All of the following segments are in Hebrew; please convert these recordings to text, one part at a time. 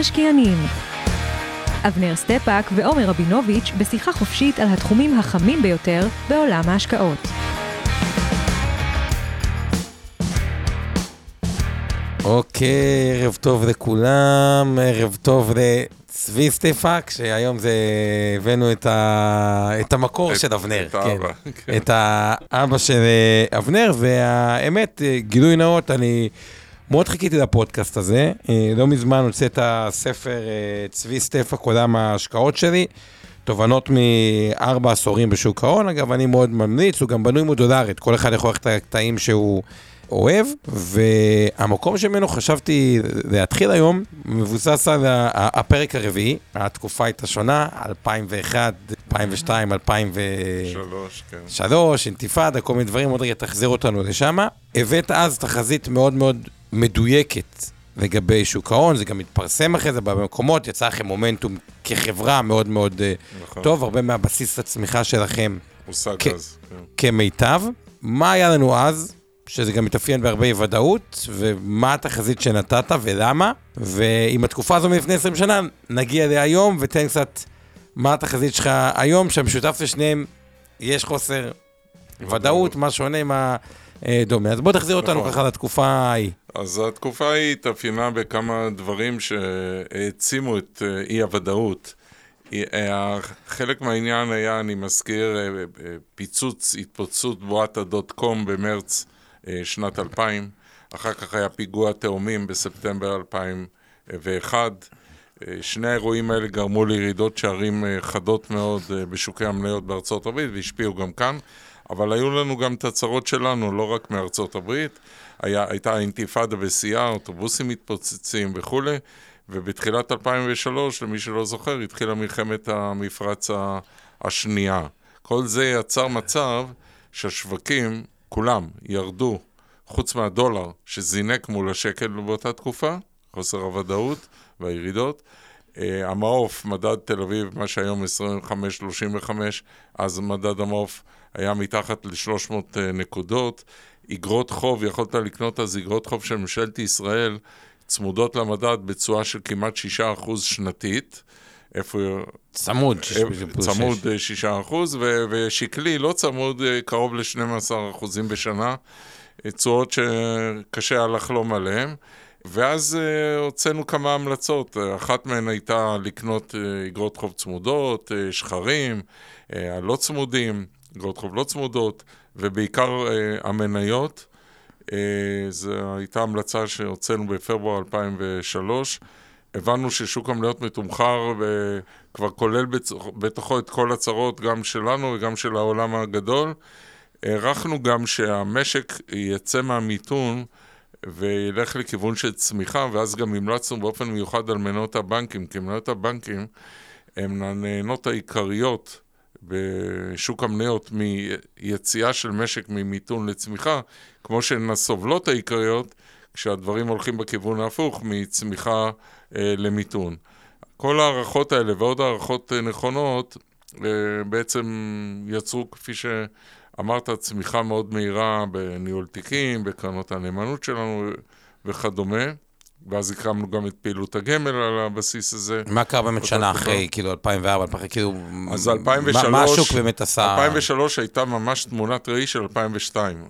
המשקיענים אבנר סטפק ועומר רבינוביץ' בשיחה חופשית על התחומים החמים ביותר בעולם ההשקעות. אוקיי, ערב טוב לכולם, ערב טוב לצבי סטפאק, שהיום זה הבאנו את, ה... את המקור את, של אבנר, את כן. האבא. כן. את האבא של אבנר, והאמת, גילוי נאות, אני... מאוד חיכיתי לפודקאסט הזה. אה, לא מזמן הוצא את הספר אה, צבי סטפאק, עולם ההשקעות שלי. תובנות מארבעה עשורים בשוק ההון. אגב, אני מאוד ממליץ, הוא גם בנוי מודולרית, כל אחד יכול ללכת את הקטעים שהוא אוהב, והמקום שממנו חשבתי להתחיל היום מבוסס על הפרק הרביעי, התקופה הייתה שונה, 2001, 2002, 2003, כן. אינתיפאדה, כל מיני דברים, עוד רגע תחזיר אותנו לשם. הבאת אז תחזית מאוד מאוד מדויקת לגבי שוק ההון, זה גם מתפרסם אחרי זה במקומות, יצא לכם מומנטום כחברה מאוד מאוד אה, נכון. טוב, הרבה מהבסיס הצמיחה שלכם. הושג כ- אז. כן. כמיטב. מה היה לנו אז, שזה גם מתאפיין בהרבה ודאות, ומה התחזית שנתת ולמה, ועם התקופה הזו מלפני 20 שנה, נגיע להיום ותן קצת מה התחזית שלך היום, שהמשותף לשניהם, יש חוסר ודאות, מה שונה מה... אה, דומה. אז בוא תחזיר אותנו נכון. ככה לתקופה ההיא. אז התקופה ההיא התאפיינה בכמה דברים שהעצימו את אה, אי-הוודאות. אה, חלק מהעניין היה, אני מזכיר, פיצוץ, התפוצצות בועת הדוט קום במרץ שנת 2000. אחר כך היה פיגוע תאומים בספטמבר 2001. שני האירועים האלה גרמו לירידות שערים חדות מאוד בשוקי המניות בארצות הברית והשפיעו גם כאן. אבל היו לנו גם את הצרות שלנו, לא רק מארצות הברית. היה, הייתה אינתיפאדה בשיאה, אוטובוסים מתפוצצים וכולי, ובתחילת 2003, למי שלא זוכר, התחילה מלחמת המפרץ השנייה. כל זה יצר מצב שהשווקים, כולם, ירדו, חוץ מהדולר, שזינק מול השקל באותה תקופה, חוסר הוודאות והירידות. Uh, המעוף, מדד תל אביב, מה שהיום 25-35, אז מדד המעוף היה מתחת ל-300 אה, נקודות. אגרות חוב, יכולת לקנות אז אגרות חוב של ממשלת ישראל צמודות למדד בתשואה של כמעט 6% שנתית. איפה... צמוד, אה, צמוד 6 אה, אחוז, ושקלי לא צמוד קרוב ל-12 אחוזים בשנה, תשואות שקשה היה לחלום עליהן. ואז הוצאנו כמה המלצות, אחת מהן הייתה לקנות אגרות חוב צמודות, שחרים, הלא צמודים. אגרות חוב לא צמודות, ובעיקר אה, המניות. אה, זו הייתה המלצה שהוצאנו בפברואר 2003. הבנו ששוק המניות מתומחר וכבר כולל בתוכו את כל הצרות, גם שלנו וגם של העולם הגדול. הערכנו גם שהמשק יצא מהמיתון וילך לכיוון של צמיחה, ואז גם המלצנו באופן מיוחד על מניות הבנקים, כי מניות הבנקים הן הנהנות העיקריות בשוק המניות מיציאה של משק ממיתון לצמיחה, כמו שהן הסובלות העיקריות, כשהדברים הולכים בכיוון ההפוך, מצמיחה אה, למיתון. כל ההערכות האלה ועוד הערכות אה, נכונות אה, בעצם יצרו, כפי שאמרת, צמיחה מאוד מהירה בניהול תיקים, בקרנות הנאמנות שלנו וכדומה. ואז הקמנו גם את פעילות הגמל על הבסיס הזה. מה קרה באמת שנה אחרי, כאילו 2004, 2004, כאילו... אז 2003... מה השוק באמת עשה? 2003 הייתה ממש תמונת ראי של 2002.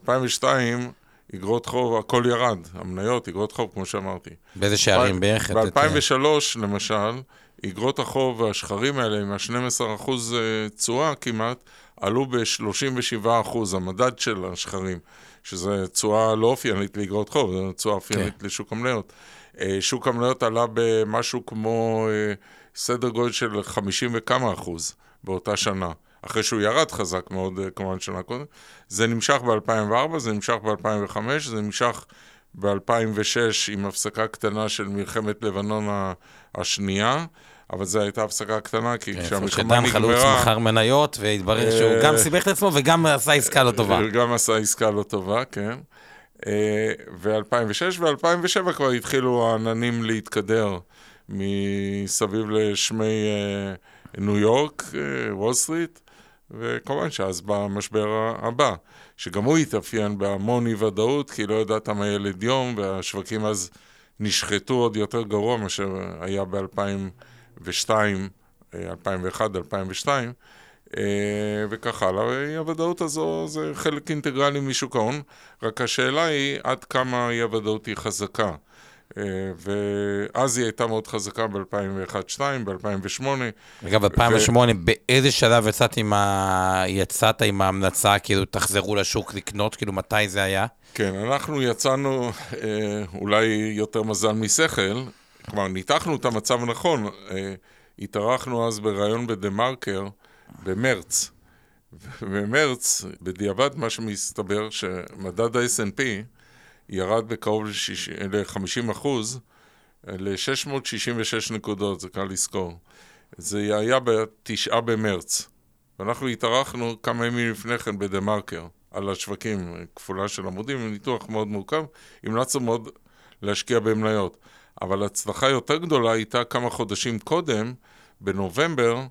2002, אגרות חוב, הכל ירד, המניות, אגרות חוב, כמו שאמרתי. באיזה שערים בערך? ב-2003, למשל, אגרות החוב והשחרים האלה, עם ה-12% אה, תשואה כמעט, עלו ב-37%, המדד של השחרים. שזה תשואה לא אופיינית לאגרות חוב, זו תשואה אופיינית כן. לשוק המניות. אה, שוק המניות עלה במשהו כמו אה, סדר גודל של 50 וכמה אחוז באותה שנה. אחרי שהוא ירד חזק מאוד, אה, כמובן, שנה קודם. זה נמשך ב-2004, זה נמשך ב-2005, זה נמשך ב-2006 עם הפסקה קטנה של מלחמת לבנון השנייה. אבל זו הייתה הפסקה קטנה, כי כן, כשהמלחמה נגמרה... שדן חלוץ מכר מניות, והתברר שהוא אה, גם סיבך את עצמו וגם עשה עסקה לא טובה. גם עשה עסקה לא טובה, כן. ו-2006 ו-2007 כבר התחילו העננים להתקדר מסביב לשמי אה, ניו יורק, וול סטריט, וכמובן שאז בא המשבר הבא, שגם הוא התאפיין בהמון אי ודאות, כי לא ידעת מה ילד יום, והשווקים אז נשחטו עוד יותר גרוע מאשר היה ב-2002, 2001, 2002, וכך הלאה. האי-הוודאות הזו זה חלק אינטגרלי משוק ההון, רק השאלה היא עד כמה האי-הוודאות היא חזקה. אה, ואז היא הייתה מאוד חזקה ב-2001-2002, ב-2008. אגב, ב-2008, ו... באיזה שלב יצאת עם, ה... יצאת עם ההמלצה, כאילו, תחזרו לשוק לקנות? כאילו, מתי זה היה? כן, אנחנו יצאנו, אה, אולי יותר מזל משכל, כלומר, ניתחנו את המצב הנכון. אה, התארחנו אז בריאיון בדה-מרקר במרץ. במרץ, בדיעבד, מה שמסתבר, שמדד ה-S&P, ירד בקרוב ל-50 אחוז, ל-666 נקודות, זה קל לזכור. זה היה בתשעה במרץ. ואנחנו התארחנו כמה ימים לפני כן בדה מרקר, על השווקים, כפולה של עמודים, ניתוח מאוד מורכב, המלצנו מאוד להשקיע במניות. אבל הצלחה יותר גדולה הייתה כמה חודשים קודם, בנובמבר,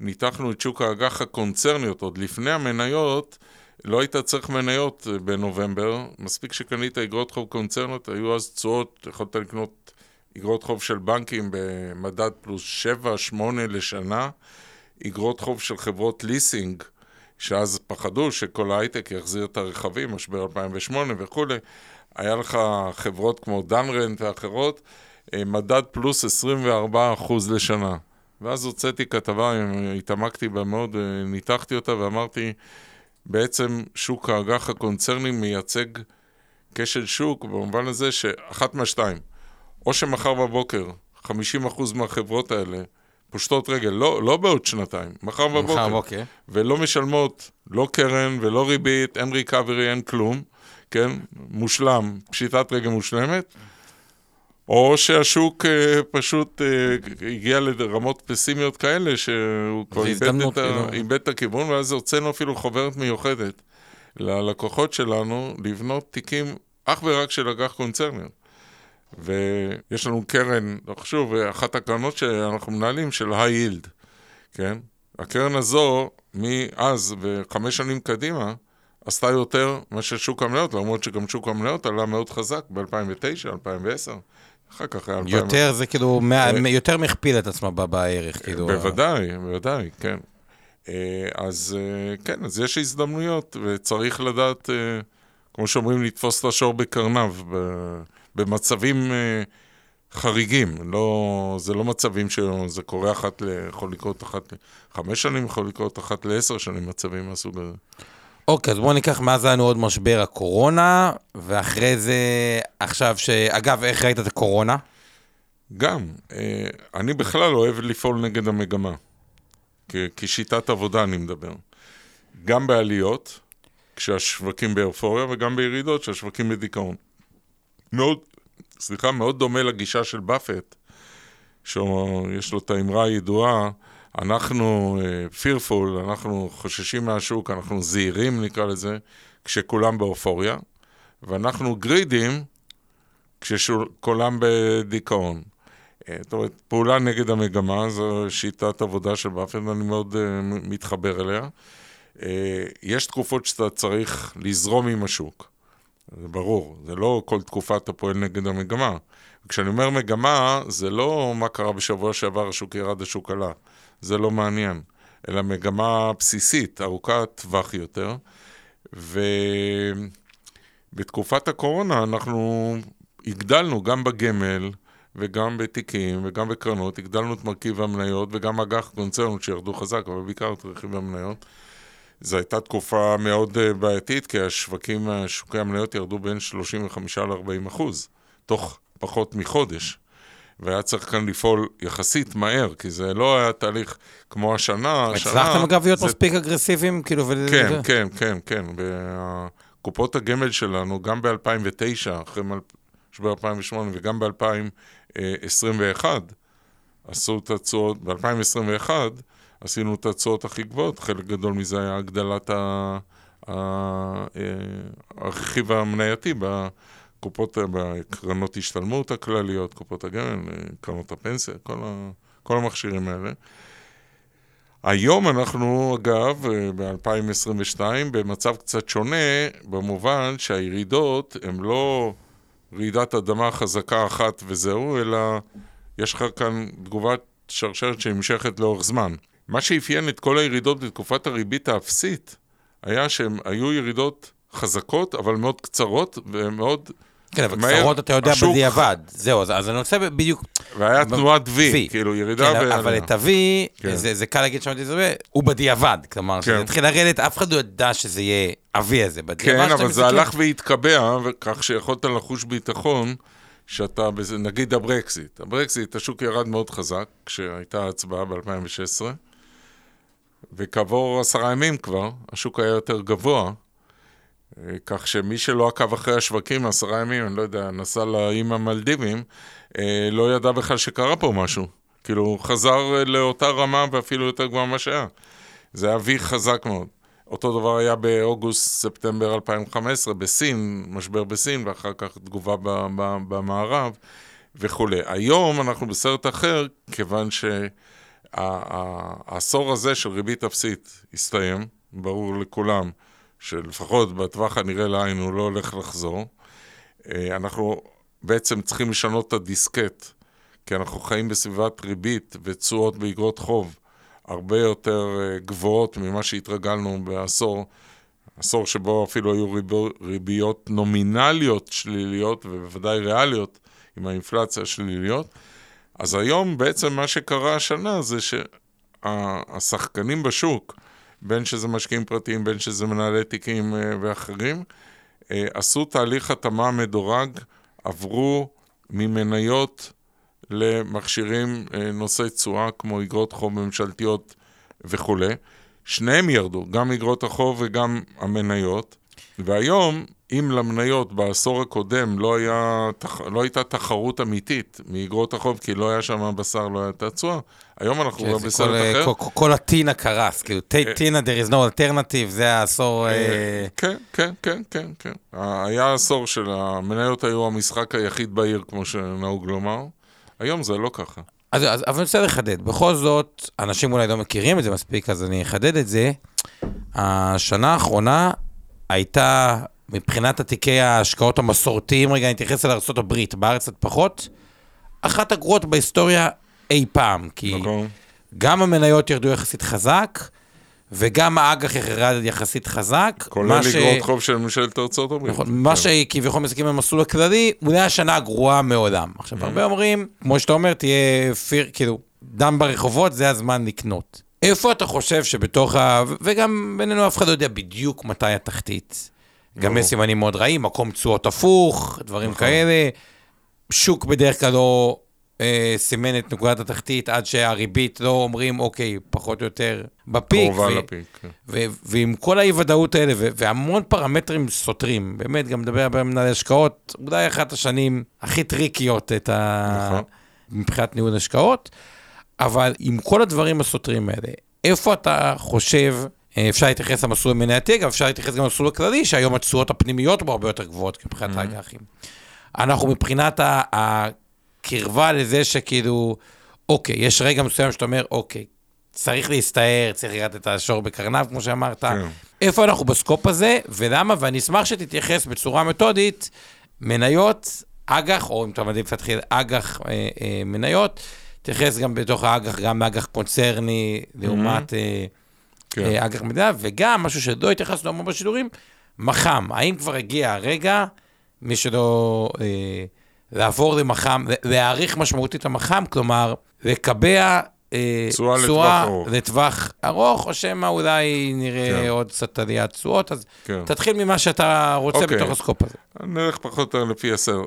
ניתחנו את שוק האג"ח הקונצרניות, עוד לפני המניות, לא היית צריך מניות אה, בנובמבר, מספיק שקנית אגרות חוב קונצרנות, היו אז תשואות, יכולת לקנות אגרות חוב של בנקים במדד פלוס 7-8 לשנה, אגרות חוב של חברות ליסינג, שאז פחדו שכל ההייטק יחזיר את הרכבים, משבר 2008 וכולי, היה לך חברות כמו דנרנט ואחרות, מדד פלוס 24% לשנה. ואז הוצאתי כתבה, התעמקתי בה מאוד, אה, ניתחתי אותה ואמרתי, בעצם שוק האג"ח הקונצרני מייצג כשל שוק במובן הזה שאחת מהשתיים, או שמחר בבוקר 50% מהחברות האלה פושטות רגל, לא, לא בעוד שנתיים, מחר בבוקר, מחר בבוקר, ולא משלמות לא קרן ולא ריבית, אין ריקאברי, אין כלום, כן, מושלם, פשיטת רגל מושלמת, או שהשוק uh, פשוט uh, הגיע לרמות פסימיות כאלה, שהוא כבר איבד את, כאילו... איבד את הכיוון, ואז הוצאנו אפילו חוברת מיוחדת ללקוחות שלנו לבנות תיקים אך ורק של אג"ח קונצרניות. ויש לנו קרן, לא חשוב, אחת הקרנות שאנחנו מנהלים של היי-יילד, כן? הקרן הזו, מאז וחמש שנים קדימה, עשתה יותר מאשר שוק המניות, למרות שגם שוק המניות עלה מאוד חזק ב-2009, 2010. אחר כך היה... יותר זה כאילו, אה, יותר מכפיל את עצמו בערך, כאילו... בוודאי, בוודאי, כן. אה, אז אה, כן, אז יש הזדמנויות, וצריך לדעת, כמו שאומרים, לתפוס את השור בקרניו, במצבים חריגים. לא, זה לא מצבים שזה קורה אחת, ל... יכול לקרות אחת לחמש שנים, יכול לקרות אחת לעשר שנים, מצבים מהסוג הזה. אוקיי, אז בואו ניקח מאז היה לנו עוד משבר הקורונה, ואחרי זה, עכשיו ש... אגב, איך ראית את הקורונה? גם. אה, אני בכלל אוהב לפעול נגד המגמה. כשיטת עבודה אני מדבר. גם בעליות, כשהשווקים באופוריה, וגם בירידות, כשהשווקים בדיכאון. מאוד, סליחה, מאוד דומה לגישה של באפט, שיש לו את האמרה הידועה, אנחנו uh, fearful, אנחנו חוששים מהשוק, אנחנו זהירים נקרא לזה, כשכולם באופוריה, ואנחנו גרידים כשכולם בדיכאון. Uh, זאת אומרת, פעולה נגד המגמה, זו שיטת עבודה של באפט, ואני מאוד uh, מתחבר אליה. Uh, יש תקופות שאתה צריך לזרום עם השוק, זה ברור, זה לא כל תקופה אתה פועל נגד המגמה. כשאני אומר מגמה, זה לא מה קרה בשבוע שעבר, השוק ירד, השוק עלה. זה לא מעניין, אלא מגמה בסיסית, ארוכת טווח יותר. ובתקופת הקורונה אנחנו הגדלנו גם בגמל וגם בתיקים וגם בקרנות, הגדלנו את מרכיב המניות וגם אג"ח קונצרנות שירדו חזק, אבל בעיקר את רכיב המניות. זו הייתה תקופה מאוד אה, בעייתית, כי השווקים, שוקי המניות ירדו בין 35 ל-40 אחוז, תוך פחות מחודש. והיה צריך כאן לפעול יחסית מהר, כי זה לא היה תהליך כמו השנה. הצלחתם אגב להיות זה... מספיק אגרסיביים, כאילו, ו... כן, כן, כן, כן. קופות הגמל שלנו, גם ב-2009, אחרי משבר 2008 וגם ב-2021, עשו את התשואות, ב-2021 עשינו את התשואות הכי גבוהות, חלק גדול מזה היה הגדלת אה, הרכיב המנייתי בקופות, בקרנות השתלמות הכלליות, קופות הגמל, קרנות הפנסיה, כל, ה, כל המכשירים האלה. היום אנחנו, אגב, ב-2022, במצב קצת שונה, במובן שהירידות הן לא רעידת אדמה חזקה אחת וזהו, אלא יש לך כאן תגובת שרשרת שנמשכת לאורך זמן. מה שאפיין את כל הירידות בתקופת הריבית האפסית, היה שהן היו ירידות חזקות, אבל מאוד קצרות ומאוד... כן, אבל קצרות אתה יודע השוק... בדיעבד. זהו, אז, אז אני רוצה בדיוק... והיה תנועת V, v, כאילו ירידה כן, ו... אבל את ה-V, כן. זה, זה קל להגיד את זה, הוא בדיעבד. כלומר, כן. כשזה התחיל לרדת, אף אחד לא ידע שזה יהיה ה-V הזה. כן, אבל זה הלך והתקבע, כך שיכולת לחוש ביטחון. שאתה, נגיד הברקזיט, הברקזיט, השוק ירד מאוד חזק כשהייתה הצבעה ב-2016, וכעבור עשרה ימים כבר, השוק היה יותר גבוה, כך שמי שלא עקב אחרי השווקים עשרה ימים, אני לא יודע, נסע לאיים המלדיבים, אה, לא ידע בכלל שקרה פה משהו. כאילו, חזר לאותה רמה ואפילו יותר גבוהה ממה שהיה. זה היה V חזק מאוד. אותו דבר היה באוגוסט-ספטמבר 2015 בסין, משבר בסין, ואחר כך תגובה במערב וכולי. היום אנחנו בסרט אחר, כיוון שהעשור הזה של ריבית אפסית הסתיים, ברור לכולם שלפחות בטווח הנראה לעין הוא לא הולך לחזור. אה, אנחנו בעצם צריכים לשנות את הדיסקט, כי אנחנו חיים בסביבת ריבית ותשואות באגרות חוב הרבה יותר אה, גבוהות ממה שהתרגלנו בעשור, עשור שבו אפילו היו ריביות נומינליות שליליות ובוודאי ריאליות עם האינפלציה שליליות. אז היום בעצם מה שקרה השנה זה שהשחקנים בשוק, בין שזה משקיעים פרטיים, בין שזה מנהלי תיקים אה, ואחרים, אה, עשו תהליך התאמה מדורג, עברו ממניות למכשירים אה, נושאי תשואה כמו אגרות חוב ממשלתיות וכולי. שניהם ירדו, גם אגרות החוב וגם המניות. והיום, אם למניות בעשור הקודם לא, היה, לא הייתה תחרות אמיתית מאגרות החוב, כי לא היה שם בשר, לא הייתה תשואה, היום אנחנו כבר בסרט כל, אחר. כל, כל הטינה קרס, כאילו, אה, טינה, there is no alternative, זה העשור... כן, כן, כן, כן, כן. היה עשור של המניות היו המשחק היחיד בעיר, כמו שנהוג לומר. היום זה לא ככה. אז, אז אבל אני רוצה לחדד. בכל זאת, אנשים אולי לא מכירים את זה מספיק, אז אני אחדד את זה. השנה האחרונה הייתה, מבחינת התיקי ההשקעות המסורתיים, רגע, אני אתייחס על ארה"ב, בארץ קצת פחות, אחת הגרועות בהיסטוריה אי פעם. כי נכון. גם המניות ירדו יחסית חזק, וגם האג"ח ירד יחסית חזק. כולל אגרות ש... חוב של ממשלת ארצות הברית. נכון, מה כן. שכביכול מסכים במסלול הכללי, אולי השנה הגרועה מעולם. עכשיו, mm-hmm. הרבה אומרים, כמו שאתה אומר, תהיה פיר, כאילו, דם ברחובות, זה הזמן לקנות. איפה אתה חושב שבתוך ה... וגם בינינו אף אחד לא יודע בדיוק מתי התחתית. גם יש סימנים מאוד רעים, מקום תשואות הפוך, דברים נכון. כאלה. שוק בדרך כלל לא אה, סימן את נקודת התחתית עד שהריבית לא אומרים, אוקיי, פחות או יותר בפיק. קרובה לפיק. כן. ועם כל האי-ודאות האלה, והמון פרמטרים סותרים, באמת, גם מדבר הרבה מנהלי השקעות, אולי אחת השנים הכי טריקיות את ה... נכון. מבחינת ניהול השקעות, אבל עם כל הדברים הסותרים האלה, איפה אתה חושב... אה, אפשר להתייחס למסלול המנייתי, אגב, אפשר להתייחס גם למסלול הכללי, שהיום התשואות הפנימיות בו הרבה יותר גבוהות מבחינת mm-hmm. האג"חים. אנחנו מבחינת קרבה לזה שכאילו, אוקיי, יש רגע מסוים שאתה אומר, אוקיי, צריך להסתער, צריך לראות את השור בקרניו, כמו שאמרת. כן. איפה אנחנו בסקופ הזה, ולמה? ואני אשמח שתתייחס בצורה מתודית, מניות, אג"ח, או אם אתה מעדיף להתחיל, אג"ח אה, אה, מניות, תתייחס גם בתוך האג"ח, גם מאג"ח קונצרני, לעומת אה, כן. אה, אג"ח מדינה, וגם משהו שלא התייחסנו המון בשידורים, מח"מ. האם כבר הגיע הרגע, מי שלא... אה, לעבור למח"מ, להעריך משמעותית המח"מ, כלומר, לקבע אה, תשואה לטווח ארוך, או שמא אולי נראה כן. עוד קצת עליית תשואות, אז כן. תתחיל ממה שאתה רוצה אוקיי. בתוך הסקופ הזה. נלך פחות או יותר לפי הסדר.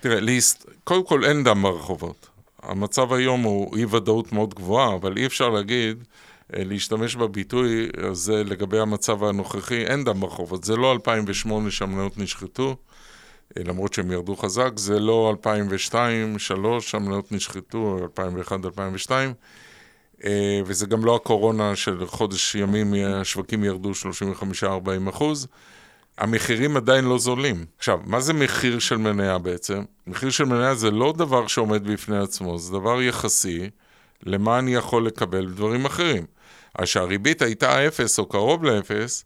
תראה, ליסט, קודם כל אין דם ברחובות. המצב היום הוא אי-ודאות מאוד גבוהה, אבל אי אפשר להגיד, אה, להשתמש בביטוי הזה לגבי המצב הנוכחי, אין דם ברחובות. זה לא 2008 שהמניות נשחטו, למרות שהם ירדו חזק, זה לא 2002, 2003, המניות נשחטו, 2001, 2002, וזה גם לא הקורונה של חודש ימים, השווקים ירדו 35-40 אחוז. המחירים עדיין לא זולים. עכשיו, מה זה מחיר של מניה בעצם? מחיר של מניה זה לא דבר שעומד בפני עצמו, זה דבר יחסי למה אני יכול לקבל בדברים אחרים. אז שהריבית הייתה אפס או קרוב לאפס,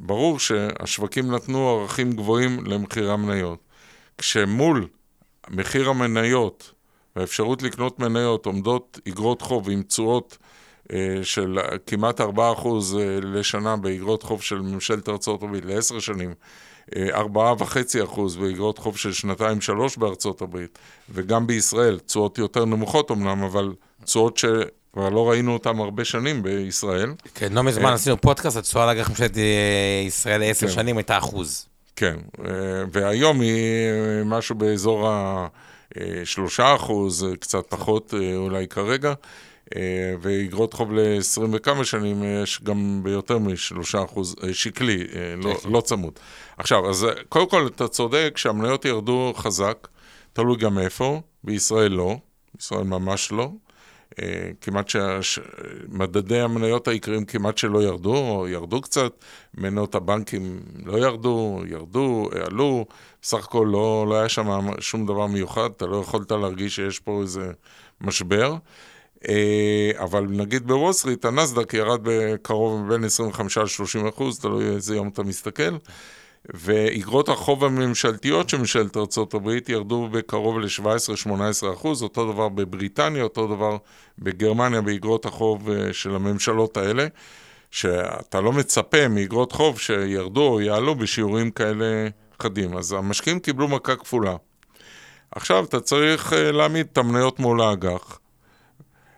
ברור שהשווקים נתנו ערכים גבוהים למחיר המניות. כשמול מחיר המניות והאפשרות לקנות מניות עומדות אגרות חוב עם תשואות אה, של כמעט 4% אה, לשנה באגרות חוב של ממשלת ארה"ב לעשר שנים, 4.5% אה, באגרות חוב של שנתיים-שלוש בארצות הברית, וגם בישראל, תשואות יותר נמוכות אמנם, אבל תשואות. כבר לא ראינו אותם הרבה שנים בישראל. כן, לא מזמן עשינו פודקאסט, התשואה לאג"ח ממשלת ישראל לעשר כן. שנים הייתה אחוז. כן, והיום היא משהו באזור ה-3 אחוז, קצת פחות אולי כרגע. אה, ואיגרות חוב ל-20 וכמה שנים אה, יש גם ביותר משלושה אחוז אה, שקלי, לא, כן, כן. לא צמוד. עכשיו, אז קודם כל אתה צודק שהמניות ירדו חזק, תלוי גם איפה, בישראל לא, בישראל ממש לא. כמעט שמדדי המניות העיקריים כמעט שלא ירדו, או ירדו קצת, מניות הבנקים לא ירדו, ירדו, עלו, בסך הכל לא, לא היה שם שום דבר מיוחד, אתה לא יכולת להרגיש שיש פה איזה משבר. אה, אבל נגיד בוול סטריט, הנסדק ירד בקרוב בין 25 ל-30 אחוז, תלוי איזה יום אתה מסתכל, ואגרות החוב הממשלתיות של ממשלת ארה"ב ירדו בקרוב ל-17-18 אחוז, אותו דבר בבריטניה, אותו דבר בגרמניה באגרות החוב אה, של הממשלות האלה, שאתה לא מצפה מאגרות חוב שירדו או יעלו בשיעורים כאלה חדים. אז המשקיעים קיבלו מכה כפולה. עכשיו אתה צריך אה, להעמיד את המניות מול האג"ח.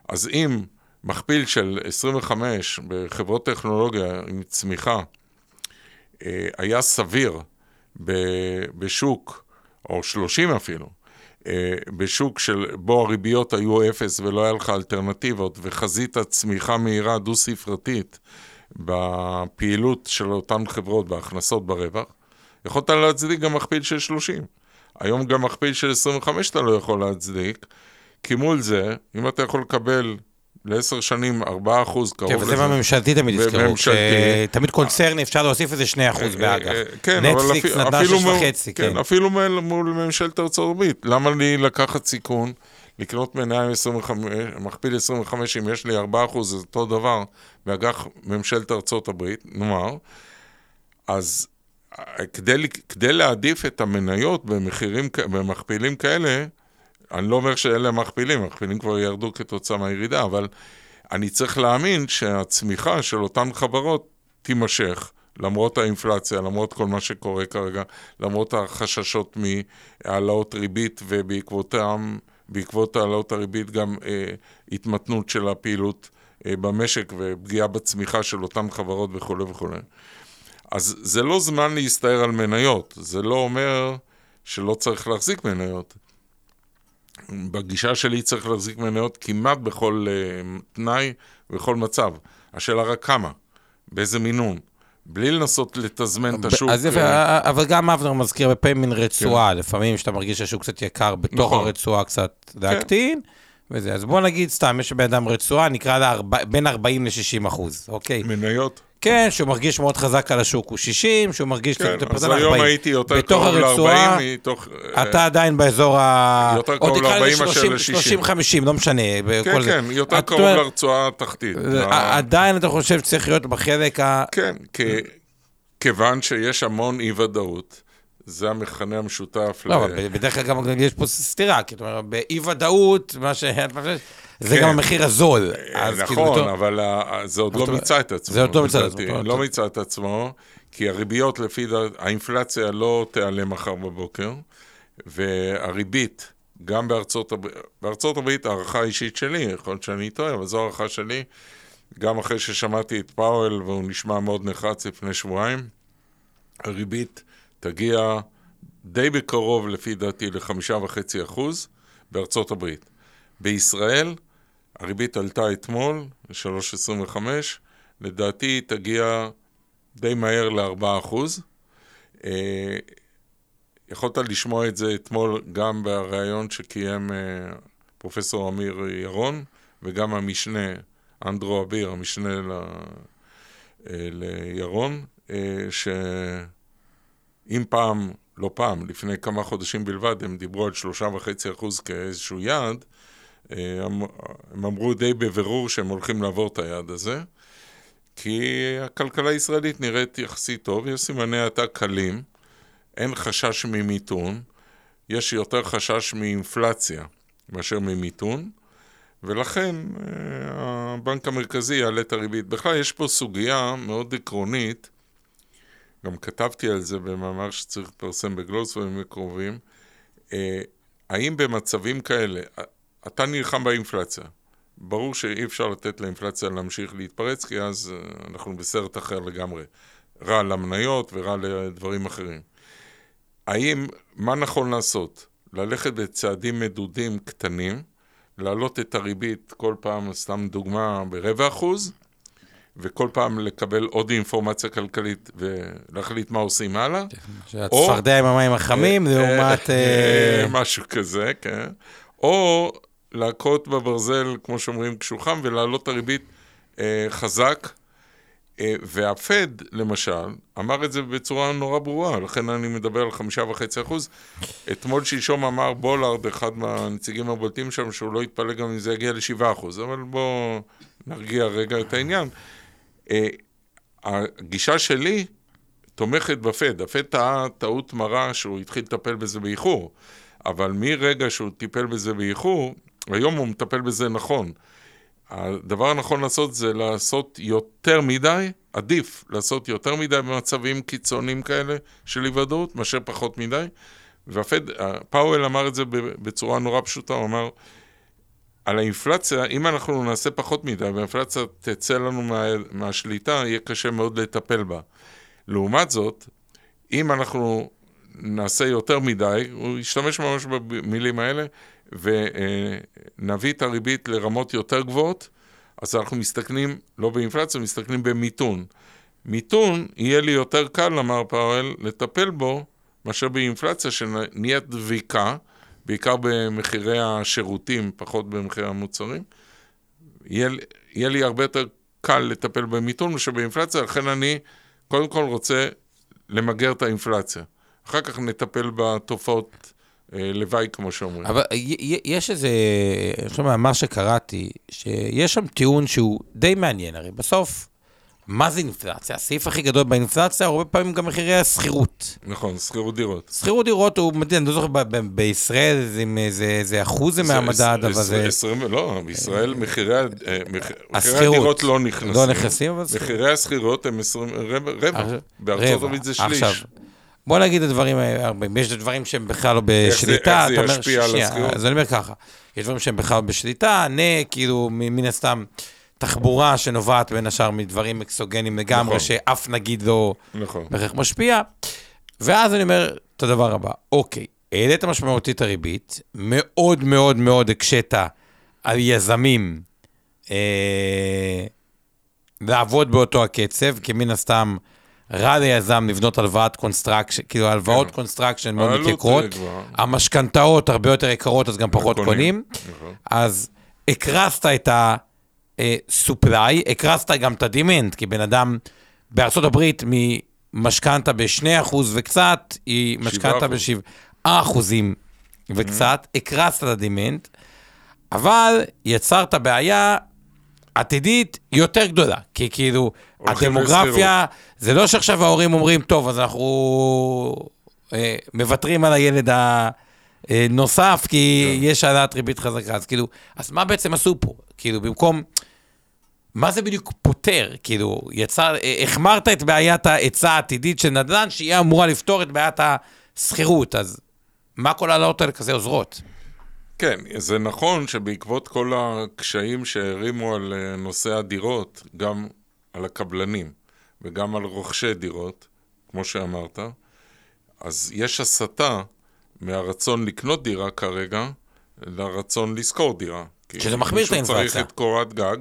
אז אם מכפיל של 25 בחברות טכנולוגיה עם צמיחה היה סביר בשוק, או 30 אפילו, אה, בשוק של בו הריביות היו אפס ולא היה לך אלטרנטיבות, וחזית צמיחה מהירה דו-ספרתית בפעילות של אותן חברות, בהכנסות ברווח, יכולת להצדיק גם מכפיל של 30. היום גם מכפיל של 25 אתה לא יכול להצדיק, כי מול זה, אם אתה יכול לקבל לעשר שנים 4 אחוז, קרוב לזה. כן, וזה בממשלתי תמיד יזכרו. תמיד קונצרני אפשר להוסיף איזה 2 אחוז אה, באג"ח. אה, כן, נטפליקס נתנה 6.5, כן. אפילו מול ממשלת ארצות הברית. למה לי לקחת סיכון? לקנות מניה עם 25, מכפיל 25, אם יש לי 4 אחוז, זה אותו דבר, באג"ח ממשלת ארצות הברית, נאמר. אז אה, כדי, כדי להעדיף את המניות במחירים, במכפילים כאלה, אני לא אומר שאלה מכפילים, מכפילים כבר ירדו כתוצאה מהירידה, אבל אני צריך להאמין שהצמיחה של אותן חברות תימשך, למרות האינפלציה, למרות כל מה שקורה כרגע, למרות החששות מהעלאות ריבית ובעקבותם, בעקבות העלאות הריבית גם אה, התמתנות של הפעילות אה, במשק ופגיעה בצמיחה של אותן חברות וכולי וכולי. אז זה לא זמן להסתער על מניות, זה לא אומר שלא צריך להחזיק מניות. בגישה שלי צריך להחזיק מניות כמעט בכל uh, תנאי ובכל מצב. השאלה רק כמה, באיזה מינון. בלי לנסות לתזמן את השוק. אז יפה, אה, אבל גם אבנר מזכיר בפעמים מין רצועה, כן. לפעמים שאתה מרגיש שהשוק קצת יקר, בתוך נכון. הרצועה קצת להקטין. וזה. אז בוא נגיד סתם, יש בן אדם רצועה, נקרא לה בין 40 ל-60 אחוז, אוקיי? מניות? כן, שהוא מרגיש מאוד חזק על השוק הוא 60, שהוא מרגיש כן, קצת אז היום 40. הייתי יותר קרוב ל-40 מתוך... אתה uh, עדיין באזור ה... יותר קרוב ל-40 מאשר ל-60. 30-50, לא משנה. כן, כן. יותר קרוב לרצועה התחתית. עדיין אתה חושב שצריך להיות בחלק ה... כן, כיוון שיש המון אי-ודאות. זה המכנה המשותף. לא, אבל בדרך כלל גם יש פה סתירה, כי זאת אומרת, באי-ודאות, מה ש... זה גם כן. המחיר הזול. אה, כאילו, נכון, אבל זה עוד לא מיצה את עצמו. זה עוד לא מיצה את עצמו. לא מיצה את עצמו, כי הריביות לפי, האינפלציה לא תיעלם מחר בבוקר, והריבית, גם בארצות הברית, בארצות הברית, הערכה אישית שלי, יכול להיות שאני טועה, אבל זו הערכה שלי, גם אחרי ששמעתי את פאוול, והוא נשמע מאוד נחרץ לפני שבועיים, הריבית תגיע די בקרוב, לפי דעתי, לחמישה וחצי אחוז בארצות הברית. בישראל, הריבית עלתה אתמול ל-3.25, לדעתי היא תגיע די מהר ל-4%. אה, יכולת לשמוע את זה אתמול גם בריאיון שקיים פרופסור אמיר ירון, וגם המשנה, אנדרו אביר, המשנה ל... לירון, שאם פעם, לא פעם, לפני כמה חודשים בלבד, הם דיברו על שלושה וחצי אחוז כאיזשהו יעד, הם, הם אמרו די בבירור שהם הולכים לעבור את היעד הזה, כי הכלכלה הישראלית נראית יחסית טוב, יש סימני האטה קלים, אין חשש ממיתון, יש יותר חשש מאינפלציה מאשר ממיתון, ולכן אה, הבנק המרכזי יעלה את הריבית. בכלל, יש פה סוגיה מאוד עקרונית, גם כתבתי על זה במאמר שצריך לפרסם בגלוס בימים הקרובים, אה, האם במצבים כאלה, אתה נלחם באינפלציה. ברור שאי אפשר לתת לאינפלציה להמשיך להתפרץ, כי אז אה, אנחנו בסרט אחר לגמרי. רע למניות ורע לדברים אחרים. האם, מה נכון לעשות? ללכת בצעדים מדודים קטנים, להעלות את הריבית כל פעם, סתם דוגמה, ברבע אחוז, וכל פעם לקבל עוד אינפורמציה כלכלית ולהחליט מה עושים הלאה. שהצפרדע עם המים החמים אה, לעומת... אה, משהו כזה, כן. או להכות בברזל, כמו שאומרים, קשוחם, ולהעלות את הריבית אה, חזק. אה, והפד, למשל, אמר את זה בצורה נורא ברורה, לכן אני מדבר על חמישה וחצי אחוז. אתמול שלשום אמר בולארד, אחד מהנציגים הבולטים שם, שהוא לא יתפלא גם אם זה יגיע לשבעה אחוז, אבל בואו נרגיע רגע את העניין. אה, הגישה שלי תומכת בפד. הפד טעה טעות מרה שהוא התחיל לטפל בזה באיחור, אבל מרגע שהוא טיפל בזה באיחור, היום הוא מטפל בזה נכון. הדבר הנכון לעשות זה לעשות יותר מדי, עדיף לעשות יותר מדי במצבים קיצוניים כאלה של היוודעות, מאשר פחות מדי. והפד, פאוול אמר את זה בצורה נורא פשוטה, הוא אמר, על האינפלציה, אם אנחנו נעשה פחות מדי והאינפלציה תצא לנו מה, מהשליטה, יהיה קשה מאוד לטפל בה. לעומת זאת, אם אנחנו נעשה יותר מדי, הוא ישתמש ממש במילים האלה, ונביא את הריבית לרמות יותר גבוהות, אז אנחנו מסתכנים לא באינפלציה, מסתכנים במיתון. מיתון, יהיה לי יותר קל, אמר פאוול, לטפל בו, מאשר באינפלציה שנהיית דביקה, בעיקר במחירי השירותים, פחות במחירי המוצרים. יהיה, יהיה לי הרבה יותר קל לטפל במיתון מאשר באינפלציה, לכן אני קודם כל רוצה למגר את האינפלציה. אחר כך נטפל בתופעות אה, לוואי, כמו שאומרים. אבל יש איזה, אני חושב מה שקראתי, שיש שם טיעון שהוא די מעניין, הרי בסוף, מה זה אינפלציה? הסעיף הכי גדול באינפלציה, הרבה פעמים גם מחירי השכירות. נכון, שכירות דירות. שכירות דירות הוא, אני לא זוכר, בישראל זה אחוז מהמדד, אבל זה... לא, בישראל מחירי הדירות לא נכנסים. לא נכנסים, אבל... מחירי השכירות הם רבע, בארצות הברית זה שליש. בוא נגיד את הדברים הרבה, יש דברים שהם בכלל לא בשליטה. איך זה ישפיע על השכירות? אז אני אומר ככה, יש דברים שהם בכלל לא בשליטה, נה, כאילו, מן הסתם, תחבורה שנובעת בין השאר מדברים אקסוגנים לגמרי, נכון. שאף נגיד לא נכון. בהכרח משפיע. ואז אני אומר את הדבר הבא, אוקיי, העלית משמעותית הריבית, מאוד מאוד מאוד הקשית על יזמים אה, לעבוד באותו הקצב, כי מן הסתם... רע ליזם לבנות הלוואת construction, כאילו הלוואות construction מאוד מתייקרות, המשכנתאות הרבה יותר יקרות, אז גם פחות קונים, נכון. אז הקרסת את ה supply, הקרסת גם את ה demand, כי בן אדם בארצות הברית ממשכנתה ב-2% וקצת, למשכנתה ב-7% וקצת, הקרסת את הדימנט, אבל יצרת בעיה עתידית יותר גדולה, כי כאילו, הדמוגרפיה, זה לא שעכשיו ההורים אומרים, טוב, אז אנחנו אה, מוותרים על הילד הנוסף, כי כן. יש העלאת ריבית חזקה, אז כאילו, אז מה בעצם עשו פה? כאילו, במקום... מה זה בדיוק פותר? כאילו, יצר, החמרת את בעיית ההיצע העתידית של נדל"ן, שהיא אמורה לפתור את בעיית השכירות, אז מה כל העלאות האלה כזה עוזרות? כן, זה נכון שבעקבות כל הקשיים שהרימו על אה, נושא הדירות, גם על הקבלנים וגם על רוכשי דירות, כמו שאמרת, אז יש הסתה מהרצון לקנות דירה כרגע לרצון לשכור דירה. שזה מחמיר את האינפלציה. צריך את קורת גג,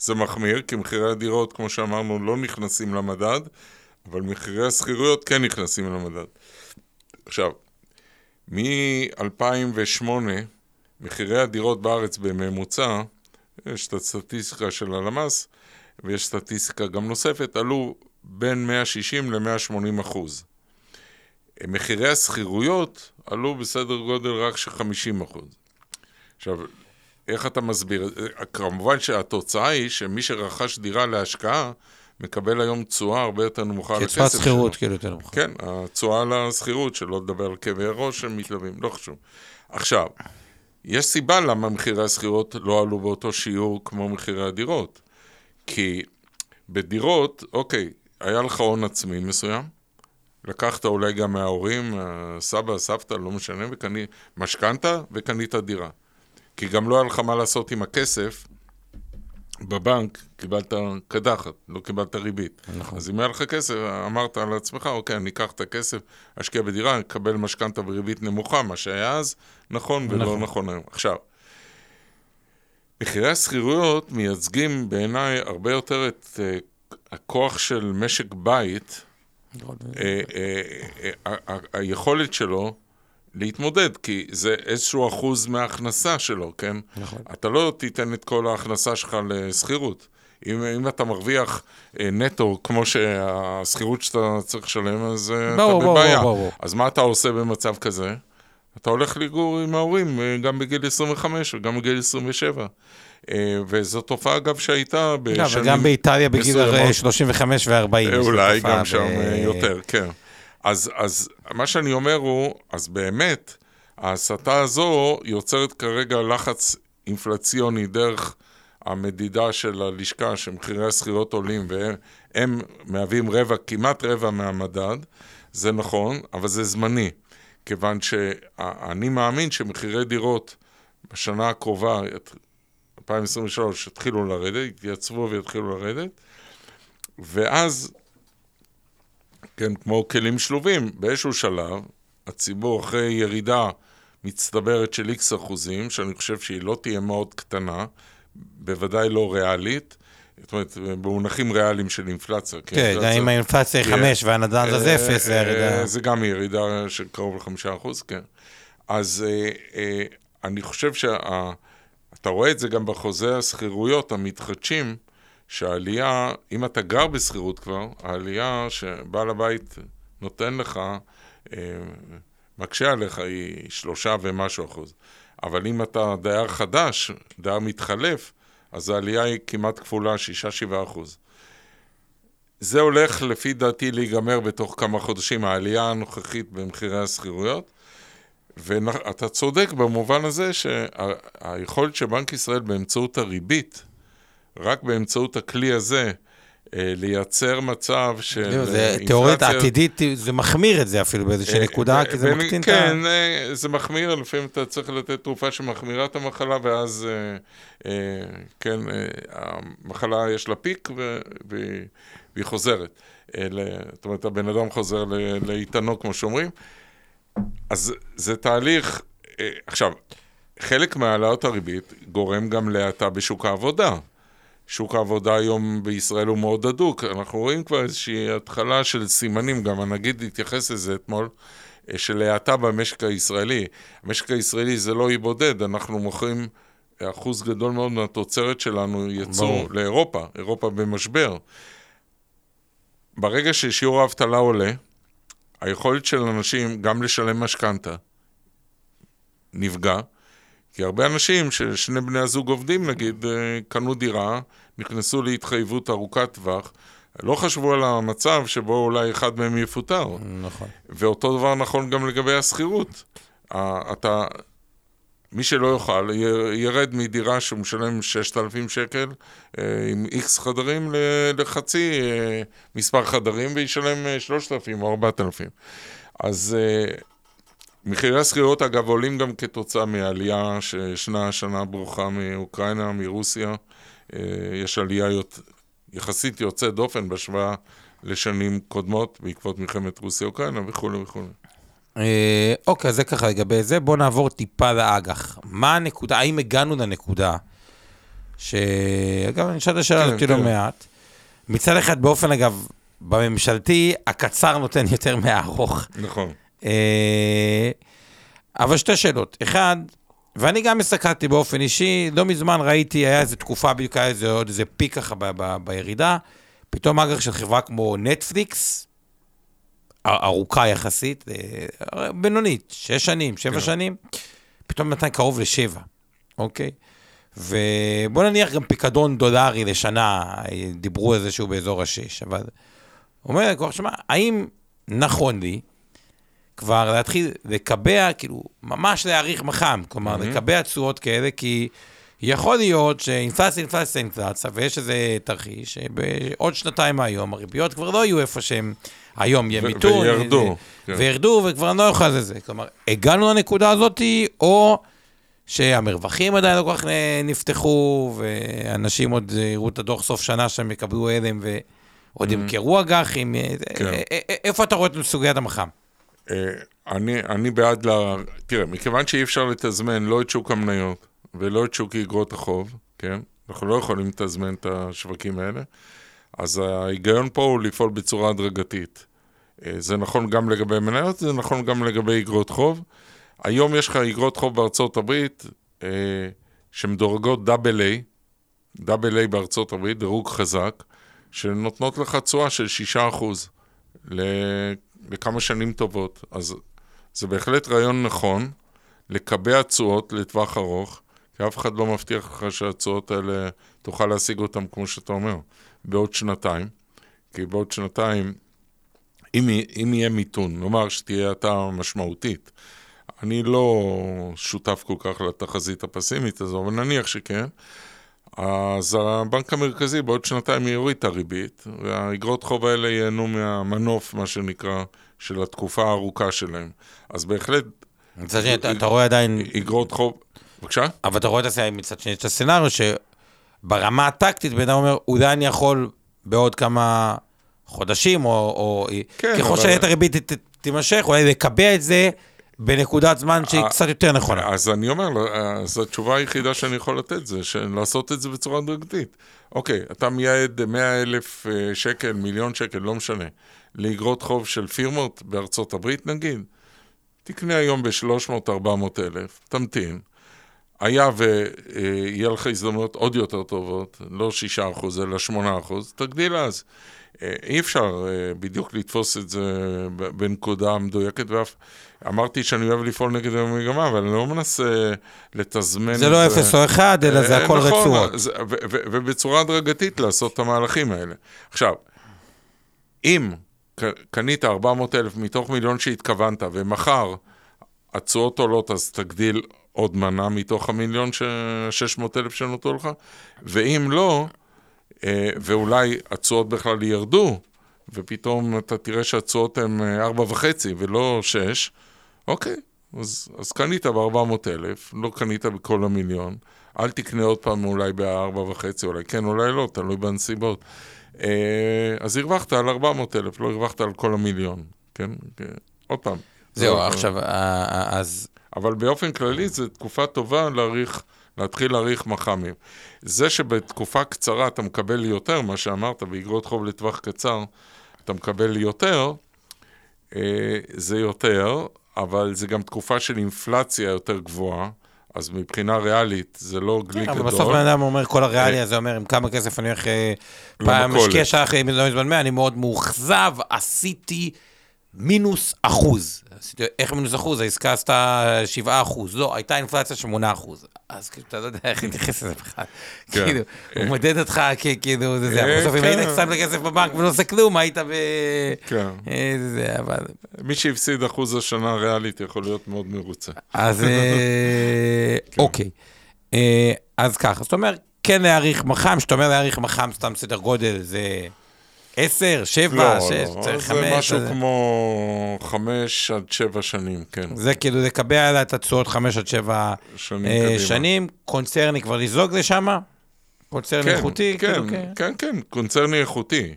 זה מחמיר, כי מחירי הדירות, כמו שאמרנו, לא נכנסים למדד, אבל מחירי השכירויות כן נכנסים למדד. עכשיו, מ-2008, מחירי הדירות בארץ בממוצע, יש את הסטטיסטיקה של הלמ"ס, ויש סטטיסטיקה גם נוספת, עלו בין 160 ל-180 אחוז. מחירי השכירויות עלו בסדר גודל רק של 50 אחוז. עכשיו, איך אתה מסביר? כמובן שהתוצאה היא שמי שרכש דירה להשקעה, מקבל היום תשואה הרבה יותר נמוכה על הכסף שלו. תשואה שכירות כאילו יותר נמוכה. כן, התשואה לשכירות, שלא לדבר על כאבי ראש שמתלווים, לא חשוב. עכשיו, יש סיבה למה מחירי השכירות לא עלו באותו שיעור כמו מחירי הדירות. כי בדירות, אוקיי, היה לך הון עצמי מסוים, לקחת אולי גם מההורים, סבא, סבתא, לא משנה, וקנית משכנתה וקנית דירה. כי גם לא היה לך מה לעשות עם הכסף, בבנק קיבלת קדחת, לא קיבלת ריבית. נכון. אז אם היה לך כסף, אמרת על עצמך, אוקיי, אני אקח את הכסף, אשקיע בדירה, אקבל משכנתה בריבית נמוכה, מה שהיה אז נכון ולא נכון, נכון היום. עכשיו, מחירי השכירויות מייצגים בעיניי הרבה יותר את uh, הכוח של משק בית, uh, uh, היכולת שלו להתמודד, כי זה איזשהו אחוז מההכנסה שלו, כן? נכון. אתה לא תיתן את כל ההכנסה שלך לשכירות. אם, אם אתה מרוויח אה, נטו כמו שהשכירות שאתה צריך לשלם, אז אה, ברור, אתה בבעיה. ברור, ברור. אז מה אתה עושה במצב כזה? אתה הולך לגור עם ההורים אה, גם בגיל 25 וגם בגיל 27. אה, וזו תופעה, אגב, שהייתה בשנים... וגם באיטליה בגיל 35 ו-40. אולי גם שם ב... יותר, כן. אז, אז מה שאני אומר הוא, אז באמת, ההסתה הזו יוצרת כרגע לחץ אינפלציוני דרך המדידה של הלשכה, שמחירי השכירות עולים, והם מהווים רבע, כמעט רבע מהמדד. זה נכון, אבל זה זמני, כיוון שאני מאמין שמחירי דירות בשנה הקרובה, 2023, יתחילו לרדת, יתייצבו ויתחילו לרדת, ואז כן, כמו כלים שלובים. באיזשהו שלב, הציבור אחרי ירידה מצטברת של איקס אחוזים, שאני חושב שהיא לא תהיה מאוד קטנה, בוודאי לא ריאלית, זאת אומרת, במונחים ריאליים של אינפלציה. כן, גם אם האינפלציה היא חמש והנדל"ן זה אה, אפס, זה ירידה. אה, זה גם ירידה של קרוב לחמישה אחוז, כן. אז אה, אני חושב שאתה רואה את זה גם בחוזה השכירויות המתחדשים, שהעלייה, אם אתה גר בשכירות כבר, העלייה שבעל הבית נותן לך, אה, מקשה עליך, היא שלושה ומשהו אחוז. אבל אם אתה דייר חדש, דייר מתחלף, אז העלייה היא כמעט כפולה, שישה, שבעה אחוז. זה הולך, לפי דעתי, להיגמר בתוך כמה חודשים, העלייה הנוכחית במחירי השכירויות. ואתה צודק במובן הזה שהיכולת של בנק ישראל באמצעות הריבית רק באמצעות הכלי הזה, אה, לייצר מצב של אינפלציה... תיאורית עתידית, זה מחמיר את זה אפילו באיזושהי אה, נקודה, אה, כי זה מקטין את ה... כן, זה מחמיר, לפעמים אתה צריך לתת תרופה שמחמירה את המחלה, ואז, כן, המחלה יש לה פיק והיא חוזרת. זאת אומרת, הבן אדם חוזר לאיתנו, כמו שאומרים. אז זה תהליך... עכשיו, חלק מהעלאות הריבית גורם גם להאטה בשוק העבודה. שוק העבודה היום בישראל הוא מאוד הדוק. אנחנו רואים כבר איזושהי התחלה של סימנים, גם הנגיד התייחס לזה אתמול, אה, של האטה במשק הישראלי. המשק הישראלי זה לא אי בודד, אנחנו מוכרים אחוז גדול מאוד מהתוצרת שלנו יצוא לאירופה, אירופה במשבר. ברגע ששיעור האבטלה עולה, היכולת של אנשים גם לשלם משכנתה נפגע, כי הרבה אנשים ששני בני הזוג עובדים, נגיד, אה, קנו דירה, נכנסו להתחייבות ארוכת טווח, לא חשבו על המצב שבו אולי אחד מהם יפוטר. נכון. ואותו דבר נכון גם לגבי השכירות. אתה, מי שלא יוכל, ירד מדירה שהוא משלם 6,000 שקל אה, עם איקס חדרים לחצי אה, מספר חדרים, וישלם 3,000 או 4,000. אז מחירי השכירות, אגב, עולים גם כתוצאה מעלייה שישנה השנה ברוכה מאוקראינה, מרוסיה. אה, יש עלייה יחסית יוצאת דופן בהשוואה לשנים קודמות, בעקבות מלחמת רוסיה-אוקראינה וכולי וכולי. אה, אוקיי, זה ככה לגבי זה. בואו נעבור טיפה לאג"ח. מה הנקודה, האם הגענו לנקודה, שאגב, אני אשאל את השאלה הזאת כן, לא כן. מעט. מצד אחד, באופן, אגב, בממשלתי, הקצר נותן יותר מהארוך. נכון. אה, אבל שתי שאלות. אחד, ואני גם הסתכלתי באופן אישי, לא מזמן ראיתי, היה איזו תקופה, בדיוק היה איזה עוד איזה פיק ככה ב- ב- בירידה. פתאום אג"ח של חברה כמו נטפליקס, ארוכה יחסית, אה, בינונית, שש שנים, שבע כן. שנים, פתאום נתן קרוב לשבע, אוקיי? ובוא נניח גם פיקדון דולרי לשנה, אה, דיברו על זה שהוא באזור השש, אבל... אומר שמע, האם נכון לי כבר להתחיל לקבע, כאילו, ממש להעריך מח"מ, כלומר, Mhm. לקבע תשואות כאלה, כי יכול להיות שאינפלציה, אינפלציה, אינפלציה, ויש איזה תרחיש, שבעוד שנתיים מהיום הריביות כבר לא יהיו איפה שהם היום, יהיה מיתון. וירדו, כן. וירדו, וכבר לא יוכל לזה. כלומר, הגענו לנקודה הזאת, או שהמרווחים עדיין לא כל כך נפתחו, ואנשים עוד יראו את הדוח סוף שנה שהם יקבלו הלם ועוד ימכרו אג"חים. כן. איפה אתה רואה את סוגיית המח"מ? אה, אני, אני בעד ל... תראה, מכיוון שאי אפשר לתזמן לא את שוק המניות ולא את שוק איגרות החוב, כן? אנחנו לא יכולים לתזמן את השווקים האלה, אז ההיגיון פה הוא לפעול בצורה הדרגתית. אה, זה נכון גם לגבי מניות, זה נכון גם לגבי איגרות חוב. היום יש לך איגרות חוב בארצות הברית אה, שמדורגות דאבל איי, דאבל איי בארצות הברית, דירוג חזק, שנותנות לך תשואה של 6% ל... לכמה שנים טובות. אז זה בהחלט רעיון נכון לקבע תשואות לטווח ארוך, כי אף אחד לא מבטיח לך שהתשואות האלה, תוכל להשיג אותן, כמו שאתה אומר, בעוד שנתיים. כי בעוד שנתיים, אם, אם יהיה מיתון, נאמר שתהיה האטה משמעותית, אני לא שותף כל כך לתחזית הפסימית הזו, אבל נניח שכן, אז הבנק המרכזי בעוד שנתיים יוריד את הריבית, והאגרות חוב האלה ייהנו מהמנוף, מה שנקרא, של התקופה הארוכה שלהם. אז בהחלט, מצד שני, אתה רואה עדיין, אגרות חוב... בבקשה? אבל אתה רואה את הסצנריו, מצד שני, את הסצנריו שברמה הטקטית, בן אדם אומר, אולי אני יכול בעוד כמה חודשים, או, או כן, ככל אבל- שעליית הריבית תימשך, אולי לקבע את זה בנקודת זמן שהיא אה, קצת יותר נכונה. אז אני אומר, אז התשובה היחידה שאני יכול לתת זה לעשות את זה בצורה הדרגתית. אוקיי, אתה מייעד 100 אלף אה, שקל, מיליון שקל, לא משנה, לאגרות חוב של פירמות בארצות הברית נגיד, תקנה היום ב-300-400 אלף, תמתין. היה ויהיה לך הזדמנויות עוד יותר טובות, לא 6% אלא 8%, תגדיל אז. אה, אי אפשר אה, בדיוק לתפוס את זה בנקודה מדויקת, ואף... אמרתי שאני אוהב לפעול נגד המגמה, אבל אני לא מנסה לתזמן זה לא אפס או אחד, אלא זה אה, הכל נכון, רצועות. זה- ו- ו- ובצורה הדרגתית לעשות את המהלכים האלה. עכשיו, אם קנית 400 אלף מתוך מיליון שהתכוונת, ומחר התשואות עולות, אז תגדיל עוד מנה מתוך המיליון ש... 600 אלף שנותרו לך, ואם לא, אה, ואולי התשואות בכלל ירדו, ופתאום אתה תראה שהתשואות הן אה, ארבע וחצי ולא שש, אוקיי, אז, אז קנית ב-400 אלף, לא קנית בכל המיליון, אל תקנה עוד פעם אולי בארבע וחצי, אולי כן, אולי לא, תלוי בנסיבות. אה, אז הרווחת על 400 אלף, לא הרווחת על כל המיליון, כן? כן. עוד פעם. זהו, זה- עכשיו, אה, אה, אז... אבל באופן כללי זו תקופה טובה להעריך, להתחיל להעריך מח"מים. זה שבתקופה קצרה אתה מקבל יותר, מה שאמרת, באגרות חוב לטווח קצר, אתה מקבל יותר, אה, זה יותר, אבל זה גם תקופה של אינפלציה יותר גבוהה, אז מבחינה ריאלית זה לא כן, אבל גדול. בסוף בן אדם אומר, כל הריאלי הזה אומר, עם כמה כסף אני הולך... אה, פעם. משקיע שעה אחרי לא מזמן 100, אני מאוד מאוכזב, עשיתי מינוס אחוז. איך מינוס אחוז? העסקה עשתה 7 אחוז. לא, הייתה אינפלציה 8 אחוז. אז כאילו, אתה לא יודע איך להתייחס לזה בכלל. כן. כאילו, הוא מודד אותך ככאילו, זה זה. אה, בסוף אם כן. היית שם לכסף בבנק ולא עושה כלום, היית ב... כן. אה, זה אבל... מי שהפסיד אחוז השנה ריאלית יכול להיות מאוד מרוצה. אז אה, כן. אוקיי. אז ככה, זאת אומרת, כן להעריך מח"מ, שאתה אומר להעריך מח"מ סתם סדר גודל, זה עשר, שבע, לא, שש, לא, צריך זה חמש. משהו אז- כמו חמש עד שבע שנים, כן. זה כאילו לקבע עליה את התשואות חמש עד שבע שנים אה. שנים, קונצרני כבר לזלוג לשם, קונצרני כן, איכותי, כן, כאילו, כן. כן, כן, קונצרני איכותי,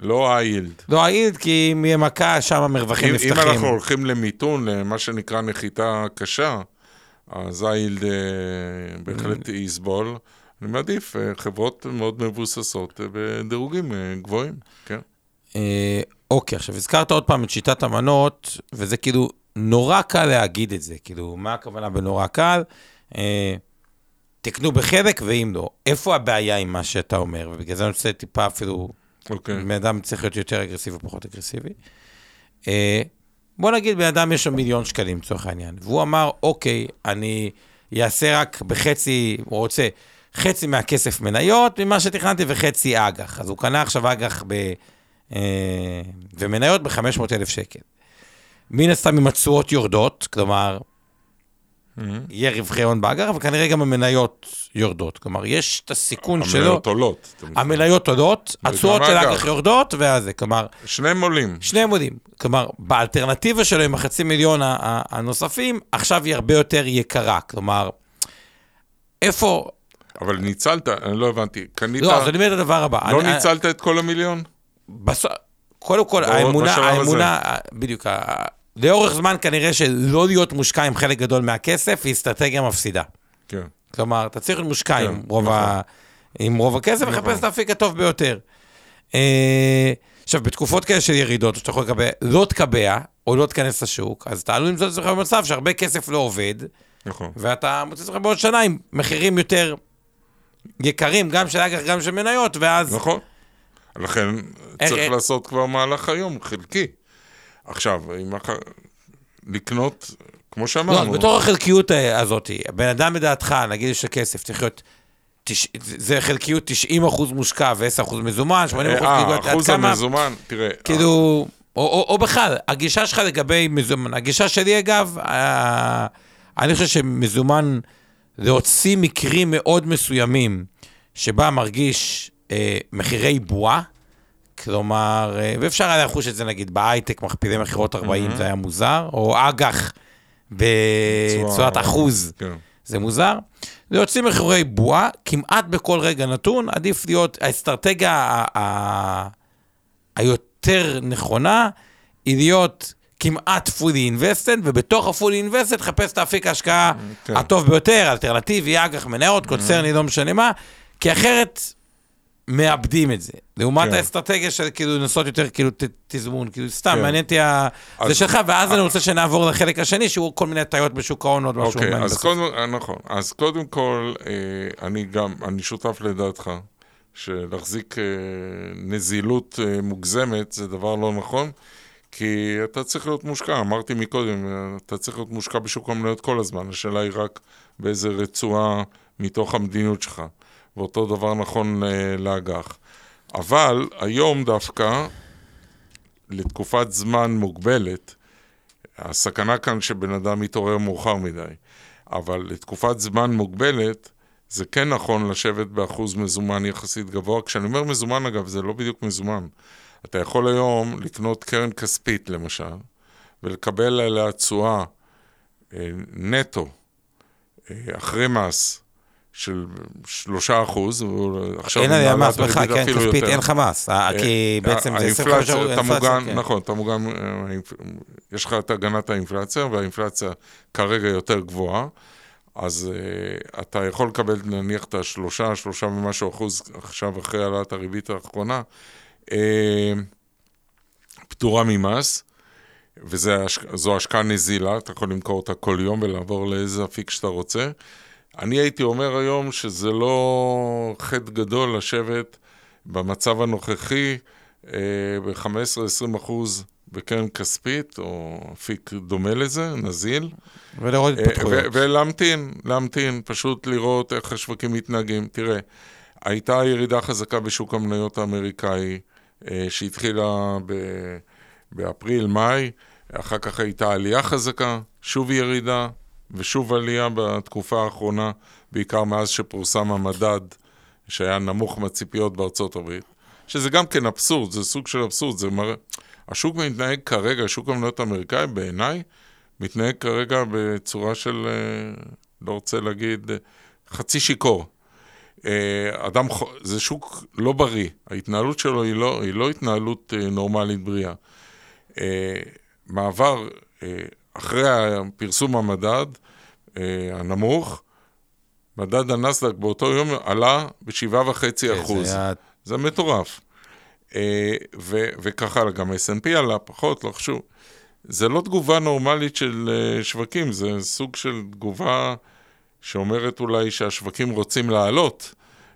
לא היילד. לא העיד, כי אם יהיה מכה, שם המרווחים נפתחים. אם אנחנו הולכים למיתון, למה שנקרא נחיתה קשה, אז היילד אה, בהחלט Mm. יסבול. אני מעדיף אה, חברות מאוד מבוססות אה, בדירוגים אה, גבוהים, כן. אוקיי, עכשיו הזכרת עוד פעם את שיטת המנות, וזה כאילו נורא קל להגיד את זה, כאילו, מה הכוונה בנורא קל? אה, תקנו בחלק, ואם לא. איפה הבעיה עם מה שאתה אומר? ובגלל זה אני רוצה טיפה אפילו... אוקיי. בן אדם צריך להיות יותר אגרסיבי או פחות אגרסיבי. אה, בוא נגיד, בן אדם יש לו מיליון שקלים, לצורך העניין, והוא אמר, אוקיי, אני אעשה רק בחצי, הוא רוצה חצי מהכסף מניות ממה שתכננתי וחצי אג"ח. אז הוא קנה עכשיו אג"ח ב... אה, ומניות ב-500,000 שקל. מן הסתם עם התשואות יורדות, כלומר, mm-hmm. יהיה רווחי הון באג"ח, וכנראה גם המניות יורדות. כלומר, יש את הסיכון שלו. המניות עולות. המניות עולות, התשואות של האג"ח יורדות, ואז זה, כלומר... שניהם עולים. שניהם עולים. כלומר, באלטרנטיבה שלו עם החצי מיליון הנוספים, עכשיו היא הרבה יותר יקרה. כלומר, איפה... אבל ניצלת, אני לא הבנתי, קנית... לא, אז אני אומר את הדבר הבא. לא אני, ניצלת את כל המיליון? בסוף... קודם כל, האמונה, האמונה, בדיוק, לאורך זמן כנראה שלא להיות מושקע עם חלק גדול מהכסף היא אסטרטגיה מפסידה. כן. כלומר, אתה צריך להיות מושקע כן, עם, רוב נכון. ה... עם רוב הכסף נכון. ולחפש את האפיק הטוב ביותר. אה, עכשיו, בתקופות כאלה של ירידות, שאתה יכול לקבע, לא תקבע, או לא תיכנס לשוק, אז אתה עלול למצוא את עצמך במצב שהרבה כסף לא עובד, נכון. ואתה מוצא את עצמך בעוד שנה עם מחירים יותר יקרים, גם של אג"ח, גם של מניות, ואז... נכון. לכן צריך לעשות כבר מהלך היום, חלקי. עכשיו, אם לקנות, כמו שאמרנו... לא, בתור החלקיות הזאת, בן אדם בדעתך, נגיד יש הכסף, צריך להיות... זה חלקיות 90 אחוז מושקע ו-10 אחוז מזומן, 80 אחוז, כאילו, עד כמה... אחוז המזומן, תראה... כאילו, או, או, או בכלל, הגישה שלך לגבי מזומן, הגישה שלי אגב, אני חושב שמזומן, להוציא מקרים מאוד מסוימים, שבה מרגיש אה, מחירי בועה, כלומר, אה, ואפשר היה לחוש את זה נגיד בהייטק, מכפילי מכירות 40, mm-hmm. זה היה מוזר, או אג"ח בצורת אחוז, כן. זה מוזר. זה יוצאים מחירי בועה, כמעט בכל רגע נתון, עדיף להיות, האסטרטגיה ה- ה- היותר נכונה היא להיות כמעט fully invested, ובתוך ה-fully invested חפש את האפיק ההשקעה כן. הטוב ביותר, אלטרנטיבי, אג"ח, מניות, קונצרני, mm-hmm. לא משנה מה, כי אחרת מאבדים את זה. לעומת כן. האסטרטגיה של כאילו לנסות יותר כאילו ת, תזמון, כאילו סתם, כן. מעניין אותי ה... אז, זה שלך, ואז אני רוצה שנעבור לחלק השני, שהוא כל מיני הטעיות בשוק ההון עוד משהו. אוקיי, אז קודם, אה, נכון. אז קודם כל, אה, אני גם, אני שותף לדעתך, שלהחזיק אה, נזילות מוגזמת זה דבר לא נכון. כי אתה צריך להיות מושקע, אמרתי מקודם, אתה צריך להיות מושקע בשוק המניות כל הזמן, השאלה היא רק באיזה רצועה מתוך המדיניות שלך. ואותו דבר נכון אה, לאג"ח. אבל היום דווקא, לתקופת זמן מוגבלת, הסכנה כאן שבן אדם יתעורר מאוחר מדי, אבל לתקופת זמן מוגבלת, זה כן נכון לשבת באחוז מזומן יחסית גבוה. כשאני אומר מזומן, אגב, זה לא בדיוק מזומן. אתה יכול היום לקנות קרן כספית, למשל, ולקבל עליה תשואה אה, נטו, אה, אחרי מס, של שלושה אחוז, אין עליה מס בכלל, כן, כספית, אין לך מס, אה, כי בעצם זה 25 אחוז, אתה מוגן, כן. נכון, אתה מוגן, יש לך את הגנת האינפלציה, והאינפלציה כרגע יותר גבוהה, אז uh, אתה יכול לקבל נניח את השלושה, שלושה ומשהו אחוז עכשיו אחרי העלאת הריבית האחרונה, פטורה ממס, וזו השקעה נזילה, אתה יכול למכור אותה כל יום ולעבור לאיזה אפיק שאתה רוצה. אני הייתי אומר היום שזה לא חטא גדול לשבת במצב הנוכחי אה, ב-15-20 אחוז בקרן כספית, או אפיק דומה לזה, נזיל. ולראות אה, התפתחויות. ולהמתין, להמתין, פשוט לראות איך השווקים מתנהגים. תראה, הייתה ירידה חזקה בשוק המניות האמריקאי, אה, שהתחילה ב- באפריל, מאי, אחר כך הייתה עלייה חזקה, שוב ירידה, ושוב עלייה בתקופה האחרונה, בעיקר מאז שפורסם המדד, שהיה נמוך מהציפיות בארצות הברית, שזה גם כן אבסורד, זה סוג של אבסורד, זה מראה... השוק מתנהג כרגע, שוק המניות האמריקאי, בעיניי, מתנהג כרגע בצורה של, אה, לא רוצה להגיד, חצי שיכור. אה, אדם, זה שוק לא בריא, ההתנהלות שלו היא לא, היא לא התנהלות אה, נורמלית בריאה. מעבר אחרי פרסום המדד אה, הנמוך, מדד הנסדק באותו יום עלה ב-7.5 אחוז. זה, היה... זה מטורף. אה, ו- וככה גם ה-S&P עלה פחות, לא חשוב. זה לא תגובה נורמלית של אה, שווקים, זה סוג של תגובה שאומרת אולי שהשווקים רוצים לעלות,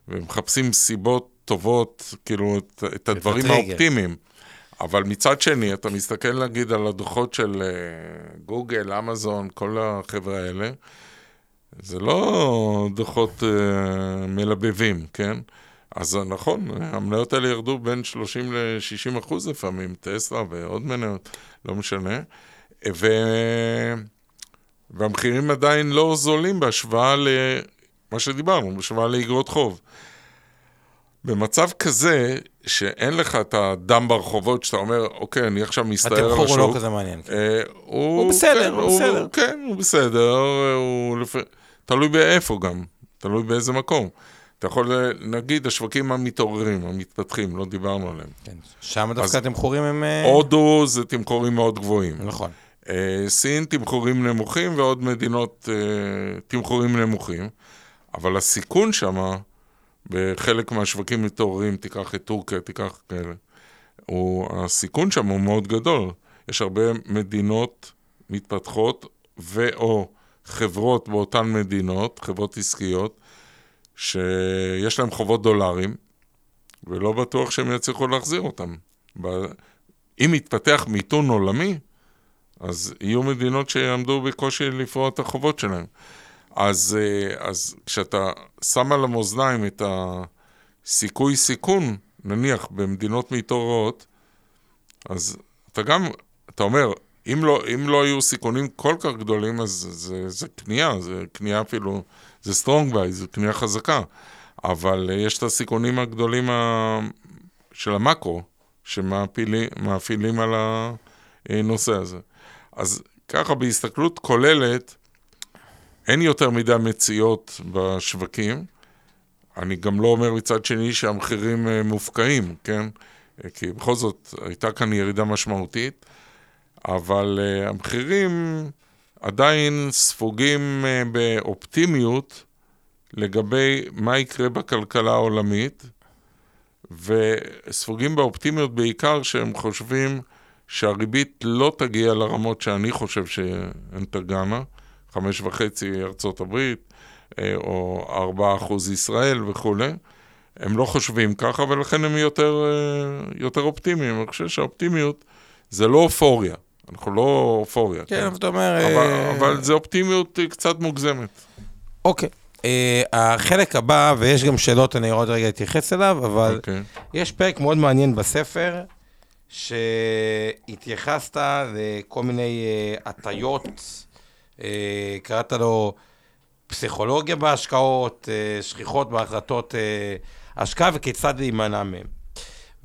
ומחפשים סיבות טובות, כאילו, את, את הדברים האופטימיים. אבל מצד שני, אתה מסתכל נגיד על הדוחות של uh, גוגל, אמזון, כל החבר'ה האלה, זה לא דוחות uh, מלבבים, כן? אז נכון, המניות האלה ירדו בין 30 ל-60 אחוז לפעמים, טסלה ועוד מניות, לא משנה. ו... והמחירים עדיין לא זולים בהשוואה למה שדיברנו, בהשוואה לאגרות חוב. במצב כזה, שאין לך את הדם ברחובות, שאתה אומר, אוקיי, אני עכשיו מסתער על השוק. התמחור הוא לא כזה מעניין. כן. אה, הוא, הוא בסדר, כן, הוא בסדר. כן, הוא בסדר, הוא לפ... תלוי באיפה גם, תלוי באיזה מקום. אתה יכול, נגיד, השווקים המתעוררים, המתפתחים, לא דיברנו עליהם. כן, שם דווקא התמחורים הם... אה, הודו זה תמחורים מאוד גבוהים. נכון. אה, סין תמחורים נמוכים, ועוד מדינות אה, תמחורים נמוכים. אבל הסיכון שם, בחלק מהשווקים מתעוררים, תיקח את טורקיה, תיקח כאלה, הוא, הסיכון שם הוא מאוד גדול. יש הרבה מדינות מתפתחות ו/או חברות באותן מדינות, חברות עסקיות, שיש להם חובות דולרים, ולא בטוח שהם יצליחו להחזיר אותם. אם יתפתח מיתון עולמי, אז יהיו מדינות שיעמדו בקושי לפרוע את החובות שלהם. אז, אה, אז כשאתה שם על המאזניים את הסיכוי סיכון, נניח במדינות מתעוררות, אז אתה גם, אתה אומר, אם לא, אם לא היו סיכונים כל כך גדולים, אז זה, זה, קנייה, זה קנייה אפילו, זה strong buy, זה קנייה חזקה. אבל אה, יש את הסיכונים הגדולים ה... של המקרו, שמאפילים על הנושא הזה. אז ככה, בהסתכלות כוללת, אין יותר מדי מציאות בשווקים. אני גם לא אומר מצד שני שהמחירים אה, מופקעים, כן? אה, כי בכל זאת, הייתה כאן ירידה משמעותית, אבל uh, המחירים עדיין ספוגים באופטימיות לגבי מה יקרה בכלכלה העולמית, וספוגים באופטימיות בעיקר שהם חושבים שהריבית לא תגיע לרמות שאני חושב שהן תגענה, חמש וחצי ארצות הברית, אה, או ארבעה אחוז ישראל וכולי. הם לא חושבים ככה, ולכן הם יותר, אה, יותר אופטימיים. אני חושב שהאופטימיות זה לא אופוריה. אנחנו לא אופוריה. כן, כן. אתה אומר... אבל, אה... אבל זה אופטימיות קצת מוגזמת. אוקיי. Uh, החלק הבא, ויש גם שאלות, אני עוד רגע אתייחס אליו, אבל okay. אוקיי. יש פרק מאוד מעניין בספר, שהתייחסת לכל מיני uh, הטיות, uh, קראת לו פסיכולוגיה בהשקעות, uh, שכיחות בהחלטות השקעה וכיצד להימנע מהם.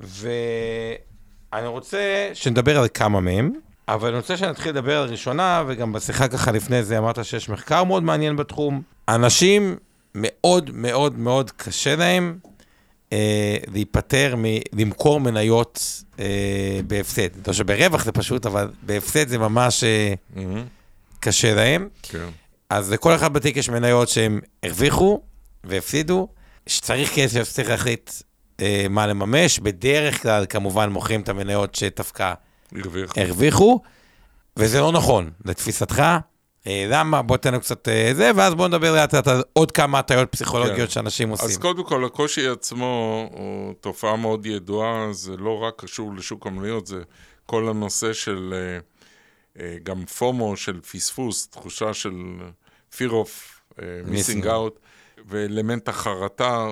ואני רוצה שנדבר על כמה מהם, אבל אני רוצה שנתחיל לדבר על ראשונה, וגם בשיחה ככה לפני זה אמרת שיש מחקר מאוד מעניין בתחום. אנשים מאוד מאוד מאוד קשה להם אה, להיפטר מלמכור מניות אה, בהפסד. לא שברווח זה פשוט, אבל בהפסד זה ממש אה, mm-hmm. קשה להם. כן. אז לכל אחד בתיק יש מניות שהם הרוויחו והפסידו, שצריך כסף, צריך להחליט אה, מה לממש. בדרך כלל, כמובן, מוכרים את המניות שדווקא הרוויחו. הרוויחו, וזה לא נכון, לתפיסתך. אה, למה? בוא תן לנו קצת אה, זה, ואז בוא נדבר לאט לאט על עוד כמה הטיות פסיכולוגיות כן. שאנשים עושים. אז קודם כל, הקושי עצמו הוא תופעה מאוד ידועה, זה לא רק קשור לשוק המניות, זה כל הנושא של אה, גם פומו, של פספוס, תחושה של fear of missing out, ואלמנט החרטה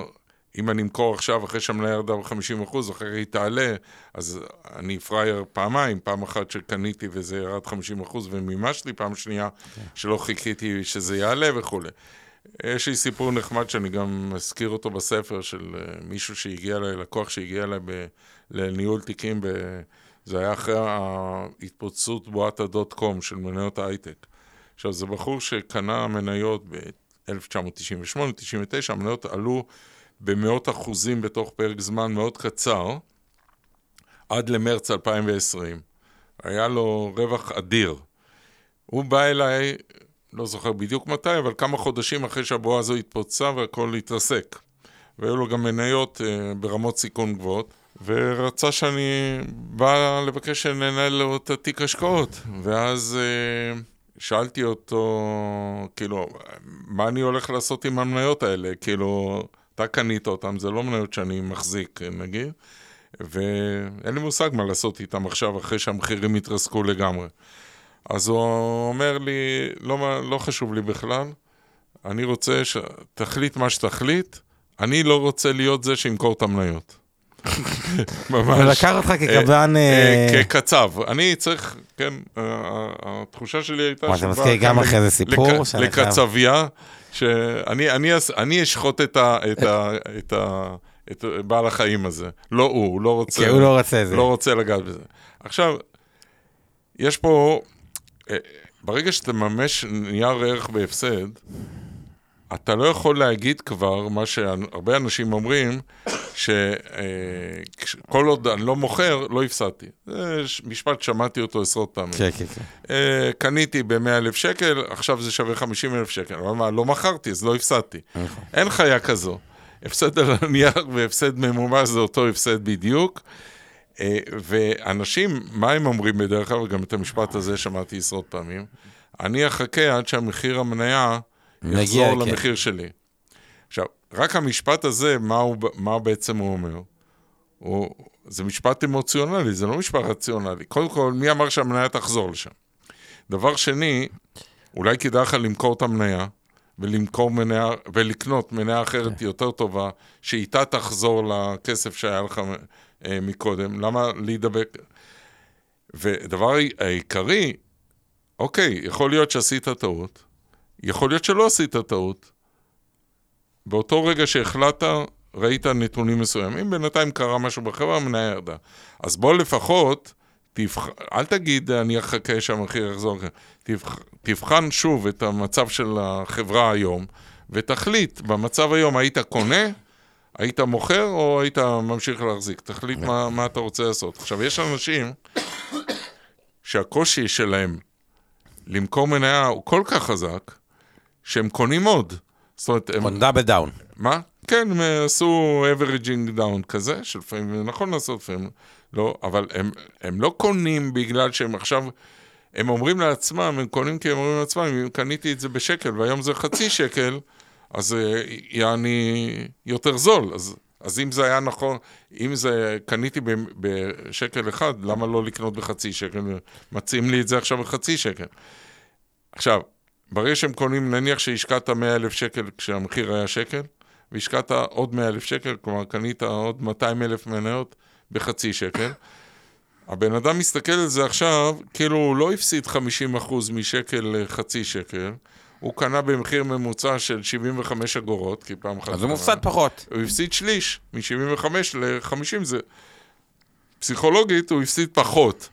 אם אני אמכור עכשיו אחרי שהמניה ירדה ב-50 אחוז, אחרי היא תעלה, אז אני פראייר פעמיים, פעם אחת שקניתי וזה ירד 50 אחוז ומימשתי, פעם שנייה okay. כן. שלא חיכיתי שזה יעלה וכולי. יש לי סיפור נחמד שאני גם מזכיר אותו בספר של אה, מישהו שהגיע אליי, לקוח שהגיע אליי ב, לניהול תיקים, ב, זה היה אחרי ההתפוצצות בועת הדוט קום של מניות ההייטק. עכשיו, זה בחור שקנה מניות ב-1998-99, המניות עלו במאות אחוזים בתוך פרק זמן מאוד קצר, עד למרץ 2020. היה לו רווח אדיר. הוא בא אליי, לא זוכר בדיוק מתי, אבל כמה חודשים אחרי שהבועה הזו התפוצצה והכל התרסק. והיו לו גם מניות uh, ברמות סיכון גבוהות. ורצה שאני בא לבקש שננהל לו את התיק השקעות. ואז אה, שאלתי אותו, כאילו, מה אני הולך לעשות עם המניות האלה? כאילו, אתה קנית אותן, זה לא מניות שאני מחזיק, נגיד, ואין לי מושג מה לעשות איתן עכשיו, אחרי שהמחירים התרסקו לגמרי. אז הוא אומר לי, לא, לא חשוב לי בכלל, אני רוצה שתחליט מה שתחליט, אני לא רוצה להיות זה שימכור את המניות. ממש. לקח אותך כקבלן... אה, אה, כקצב. אני צריך, כן, התחושה שלי הייתה... מה, זה מזכיר גם אחרי זה סיפור? לקצבייה, שאני אשחוט את בעל החיים הזה. לא הוא, הוא לא רוצה... כן, הוא לא רוצה זה. לא רוצה לגעת בזה. עכשיו, יש פה... אה, ברגע שאתה ממש נייר ערך בהפסד, אתה לא יכול להגיד כבר מה שהרבה אנשים אומרים, שכל עוד אני לא מוכר, לא הפסדתי. זה משפט שמעתי אותו עשרות פעמים. כן, כן, כן. אה, קניתי ב-100 אלף שקל, עכשיו זה שווה 50 אלף שקל. אבל מה, לא מכרתי, אז לא הפסדתי. נכון. אין חיה כזו. הפסד על הנייר והפסד ממומש זה אותו הפסד בדיוק. אה, ואנשים, מה הם אומרים בדרך כלל, וגם את המשפט הזה שמעתי עשרות פעמים, אני אחכה עד שהמחיר המניה יחזור כן. למחיר שלי. רק המשפט הזה, מה, הוא, מה בעצם הוא אומר? הוא, זה משפט אמוציונלי, זה לא משפט רציונלי. קודם כל, מי אמר שהמניה תחזור לשם? דבר שני, אולי כדאי לך למכור את המניה, ולמכור מניה, ולקנות מניה אחרת כן. יותר טובה, שאיתה תחזור לכסף שהיה לך אה, מקודם. למה להידבק? ודבר העיקרי, אוקיי, יכול להיות שעשית טעות, יכול להיות שלא עשית טעות. באותו רגע שהחלטת, ראית נתונים מסוימים, בינתיים קרה משהו בחברה, המניה ירדה. אז בוא לפחות, תבח... אל תגיד, אני אחכה שהמחיר יחזור, תבח... תבחן שוב את המצב של החברה היום, ותחליט, במצב היום היית קונה, היית מוכר או היית ממשיך להחזיק? תחליט מה, מה אתה רוצה לעשות. עכשיו, יש אנשים שהקושי שלהם למכור מניה הוא כל כך חזק, שהם קונים עוד. זאת אומרת, הם... דאבל דאון. מה? כן, הם עשו averaging down כזה, שלפעמים נכון לעשות, לפעמים לא, אבל הם, הם לא קונים בגלל שהם עכשיו, הם אומרים לעצמם, הם קונים כי הם אומרים לעצמם, אם קניתי את זה בשקל והיום זה חצי שקל, אז אה, יעני יותר זול. אז, אז אם זה היה נכון, אם זה קניתי בשקל אחד, למה לא לקנות בחצי שקל? מציעים לי את זה עכשיו בחצי שקל. עכשיו, ברגע שהם קונים, נניח שהשקעת 100 אלף שקל כשהמחיר היה שקל, והשקעת עוד 100 אלף שקל, כלומר קנית עוד 200 אלף מניות בחצי שקל, הבן אדם מסתכל על זה עכשיו, כאילו הוא לא הפסיד 50% משקל לחצי שקל, הוא קנה במחיר ממוצע של 75 אגורות, כי פעם אחת... אז הוא מופסד פחות. הוא הפסיד שליש, מ-75 ל-50 זה... פסיכולוגית הוא הפסיד פחות.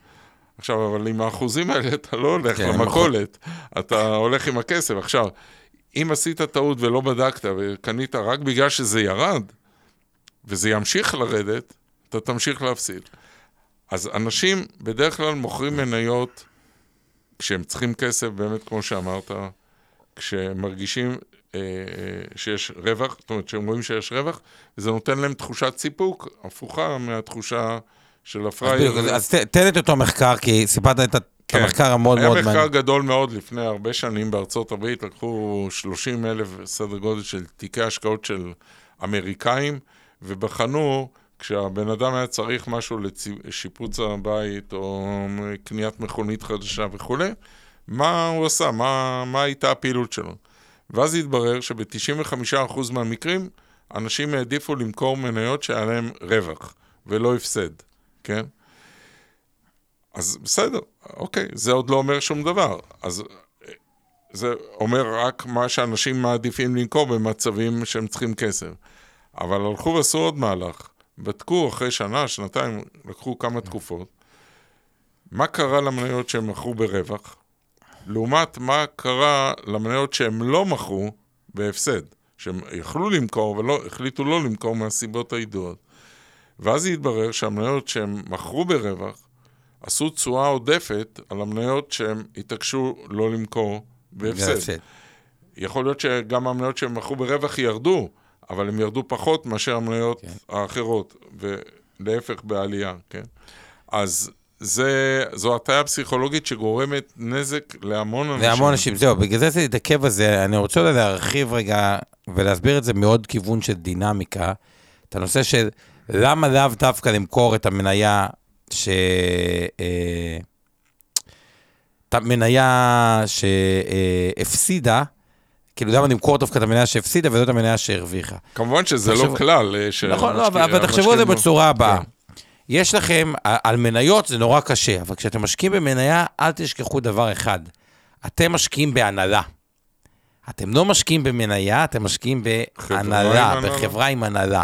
עכשיו, אבל עם האחוזים האלה אתה לא הולך כן, למכולת, אתה הולך עם הכסף. עכשיו, אם עשית טעות ולא בדקת וקנית רק בגלל שזה ירד, וזה ימשיך לרדת, אתה תמשיך להפסיד. אז אנשים בדרך כלל מוכרים מניות כשהם צריכים כסף, באמת כמו שאמרת, כשהם מרגישים אה, שיש רווח, זאת אומרת שהם רואים שיש רווח, וזה נותן להם תחושת סיפוק, הפוכה מהתחושה של הפראייר. אז תן את אותו מחקר, כי סיפרת את כן. המחקר המאוד מאוד מעניין. היה מחקר גדול מאוד לפני הרבה שנים בארצות הברית, לקחו 30 אלף סדר גודל של תיקי השקעות של אמריקאים, ובחנו, כשהבן אדם היה צריך משהו לשיפוץ הבית, או קניית מכונית חדשה וכולי, מה הוא עשה, מה, מה הייתה הפעילות שלו. ואז התברר שב-95% מהמקרים, אנשים העדיפו למכור מניות שהיה להם רווח, ולא הפסד. כן? אז בסדר, אוקיי, זה עוד לא אומר שום דבר. אז זה אומר רק מה שאנשים מעדיפים למכור במצבים שהם צריכים כסף. אבל הלכו ועשו עוד מהלך. בדקו אחרי שנה, שנתיים, לקחו כמה תקופות, מה קרה למניות שהם מכרו ברווח, לעומת מה קרה למניות שהם לא מכרו בהפסד, שהם יכלו למכור ולא, החליטו לא למכור מהסיבות הידועות. ואז התברר שהמניות שהם מכרו ברווח, עשו תשואה עודפת על המניות שהם התעקשו לא למכור בהפסד. יכול להיות שגם המניות שהם מכרו ברווח ירדו, אבל הם ירדו פחות מאשר המניות כן. האחרות. להפך בעלייה, כן? אז זה, זו הטעיה פסיכולוגית שגורמת נזק להמון אנשים. להמון אנשים, זהו, בגלל זה זה התעכב על זה, אני רוצה להרחיב רגע ולהסביר את זה מעוד כיוון של דינמיקה, את הנושא של למה לאו דווקא למכור את המניה ש... אה, את המניה שהפסידה, כאילו למה למכור דווקא את המניה שהפסידה ולא את המניה שהרוויחה. כמובן שזה לא כלל. אה, נכון, לא, אבל תחשבו על זה בצורה הבאה. כן. יש לכם, על מניות זה נורא קשה, אבל כשאתם משקיעים במניה, אל תשכחו דבר אחד, אתם משקיעים בהנהלה. אתם לא משקיעים במניה, אתם משקיעים בהנהלה, בחברה עם הנהלה.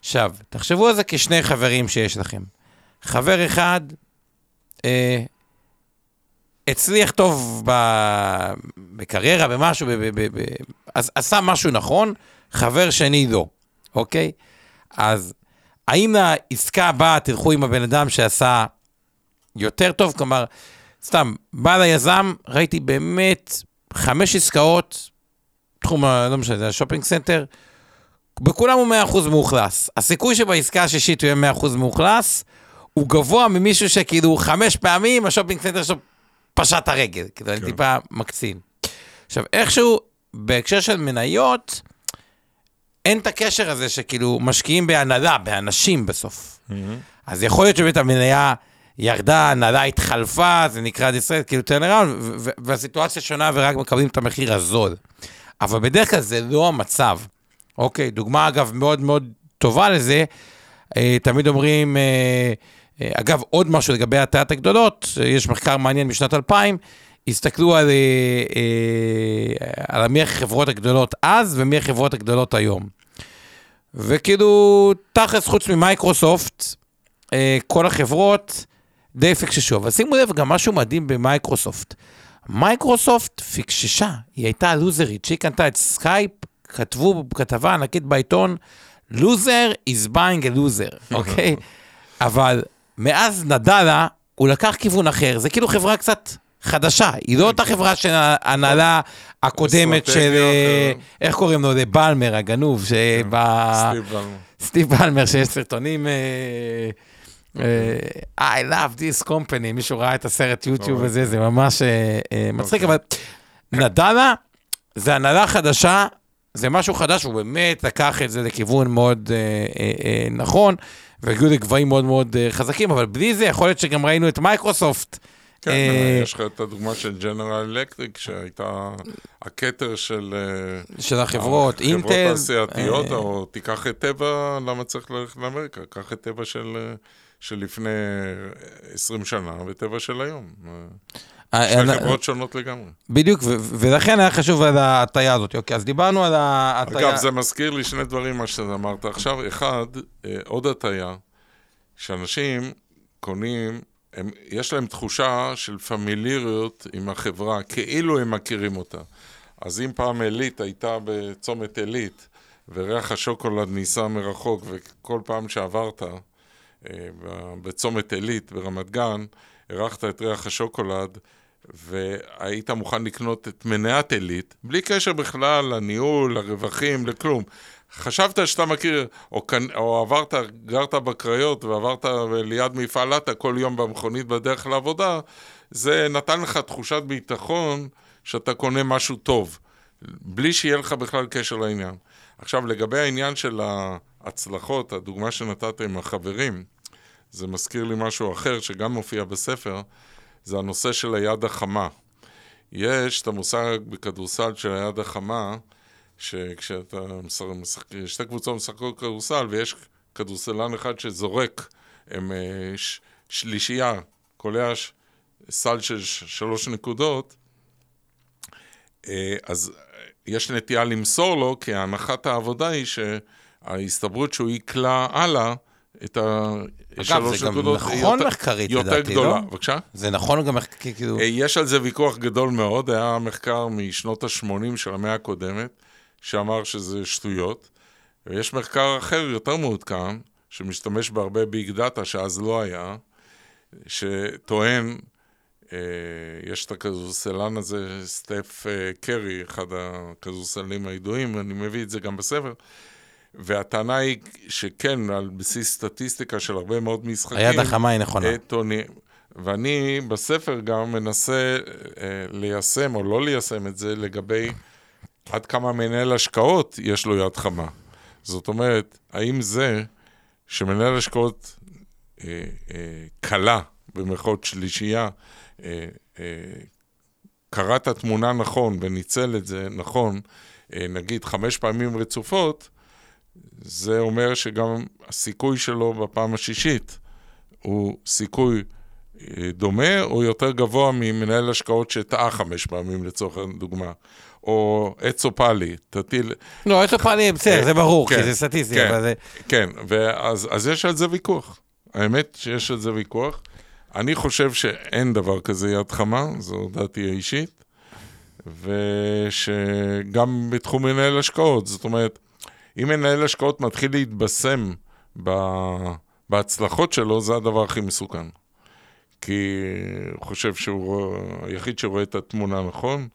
עכשיו, תחשבו על זה כשני חברים שיש לכם. חבר אחד אה, הצליח טוב ב, בקריירה, במשהו, ב, ב, ב, ב, אז עשה משהו נכון, חבר שני לא, אוקיי? אז האם העסקה הבאה תלכו עם הבן אדם שעשה יותר טוב? כלומר, סתם, בא ליזם, ראיתי באמת חמש עסקאות, תחום, לא משנה, זה ה shopping center, בכולם הוא 100% מאוכלס. הסיכוי שבעסקה השישית הוא יהיה 100% מאוכלס, הוא גבוה ממישהו שכאילו חמש פעמים ה shopping center שלו פשט את הרגל, כאילו, אני כן. טיפה מקצין. עכשיו, איכשהו, בהקשר של מניות, אין את הקשר הזה שכאילו משקיעים בהנהלה, באנשים בסוף. Mm-hmm. אז יכול להיות שבאמת המניה ירדה, ההנהלה התחלפה, זה נקרא distressed, כאילו turnaround, והסיטואציה שונה ורק מקבלים את המחיר הזול. אבל בדרך כלל זה לא המצב. אוקיי, דוגמה אגב מאוד מאוד טובה לזה, אה, תמיד אומרים, אה, אה, אגב, עוד משהו לגבי הטיית הגדולות, יש מחקר מעניין משנת 2000, הסתכלו על, על מי החברות הגדולות אז ומי החברות הגדולות היום. וכאילו, תכלס, חוץ ממייקרוסופט, כל החברות די פיקששו. אבל שימו לב, גם משהו מדהים במייקרוסופט. מייקרוסופט פיקששה, היא הייתה לוזרית, שהיא קנתה את סקייפ, כתבו כתבה ענקית בעיתון, loser is buying a loser, אוקיי? אבל מאז נאדלה, הוא לקח כיוון אחר, זה כאילו חברה קצת חדשה, היא לא אותה חברה של ההנהלה הקודמת של, אה, איך קוראים לו, בלמר הגנוב, כן, סטיב בלמר, שיש סרטונים... אה, אה, I love this company, מישהו ראה את הסרט יוטיוב הזה, זה ממש מצחיק, אוקיי. אבל נדלה זה הנהלה חדשה זה משהו חדש, הוא באמת לקח את זה לכיוון מאוד אה, אה, אה, נכון, והגיעו לגבהים מאוד מאוד אה, חזקים, אבל בלי זה יכול להיות שגם ראינו את מייקרוסופט. כן, אה, יש לך את הדוגמה של ג'נרל אלקטריק, שהייתה הכתר של... אה, של החברות, אינטל. חברות תעשייתיות, אה, או תיקח את טבע, למה צריך ללכת לאמריקה? קח את טבע של, אה, של לפני 20 שנה וטבע של היום. אה, שתי חברות שונות לגמרי. בדיוק, ולכן היה חשוב על ההטייה הזאת. אוקיי, אז דיברנו על ההטייה... אגב, זה מזכיר לי שני דברים, מה שאתה אמרת עכשיו. אחד, אה, עוד הטייה, שאנשים קונים, הם, יש להם תחושה של פמיליריות עם החברה, כאילו הם מכירים אותה. אז אם פעם עילית הייתה בצומת עילית, וריח השוקולד ניסה מרחוק, וכל פעם שעברת אה, בצומת עילית ברמת גן, הרחת את ריח השוקולד, והיית מוכן לקנות את מניית עילית, בלי קשר בכלל לניהול, לרווחים, לכלום. חשבת שאתה מכיר, או, או עברת, גרת בקריות ועברת ליד מפעל לטה כל יום במכונית בדרך לעבודה, זה נתן לך תחושת ביטחון שאתה קונה משהו טוב, בלי שיהיה לך בכלל קשר לעניין. עכשיו, לגבי העניין של ההצלחות, הדוגמה שנתת עם החברים, זה מזכיר לי משהו אחר שגם מופיע בספר, זה הנושא של היד החמה. יש את המושג בכדורסל של היד החמה, שכשאתה משחק, שתי קבוצות משחקות כדורסל ויש כדורסלן אחד שזורק, הם אה, ש, שלישייה, קולע סל של שלוש נקודות, אה, אז יש נטייה למסור לו, כי הנחת העבודה היא שההסתברות שהוא יקלע הלאה את השלוש נקודות. אגב, זה גם נכון מחקרית, לדעתי, לא? יותר גדולה. בבקשה? זה נכון גם מחקרית, כאילו... אה, יש על זה ויכוח גדול מאוד, היה מחקר משנות ה-80 של המאה הקודמת, שאמר שזה שטויות, ויש מחקר אחר, יותר מעודכן, שמשתמש בהרבה ביג דאטה, שאז לא היה, שטוען, אה, יש את הכדורסלן הזה, סטף אה, קרי, אחד הכדורסלנים הידועים, אני מביא את זה גם בספר, והטענה היא שכן, על בסיס סטטיסטיקה של הרבה מאוד משחקים. היד החמה היא נכונה. טוני, ואני בספר גם מנסה אה, ליישם או לא ליישם את זה לגבי עד כמה מנהל השקעות יש לו יד חמה. זאת אומרת, האם זה שמנהל השקעות אה, אה, קלה, במרכאות שלישייה, אה, אה, קרא את התמונה נכון וניצל את זה נכון, אה, נגיד חמש פעמים רצופות, זה אומר שגם הסיכוי שלו בפעם השישית הוא סיכוי אה, דומה או יותר גבוה ממנהל השקעות שטעה חמש פעמים לצורך הדוגמה. או אצופלי, תטיל... לא, אצופלי, בסדר, זה ברור, כי כן, זה סטטיסטי, כן, אבל זה... כן, ואז יש על זה ויכוח. האמת שיש על זה ויכוח. אני חושב שאין דבר כזה יד חמה, זו דעתי האישית, ושגם בתחום מנהל השקעות, זאת אומרת, אם מנהל השקעות מתחיל להתבשם בהצלחות שלו, זה הדבר הכי מסוכן. כי הוא חושב שהוא היחיד שרואה את התמונה נכון,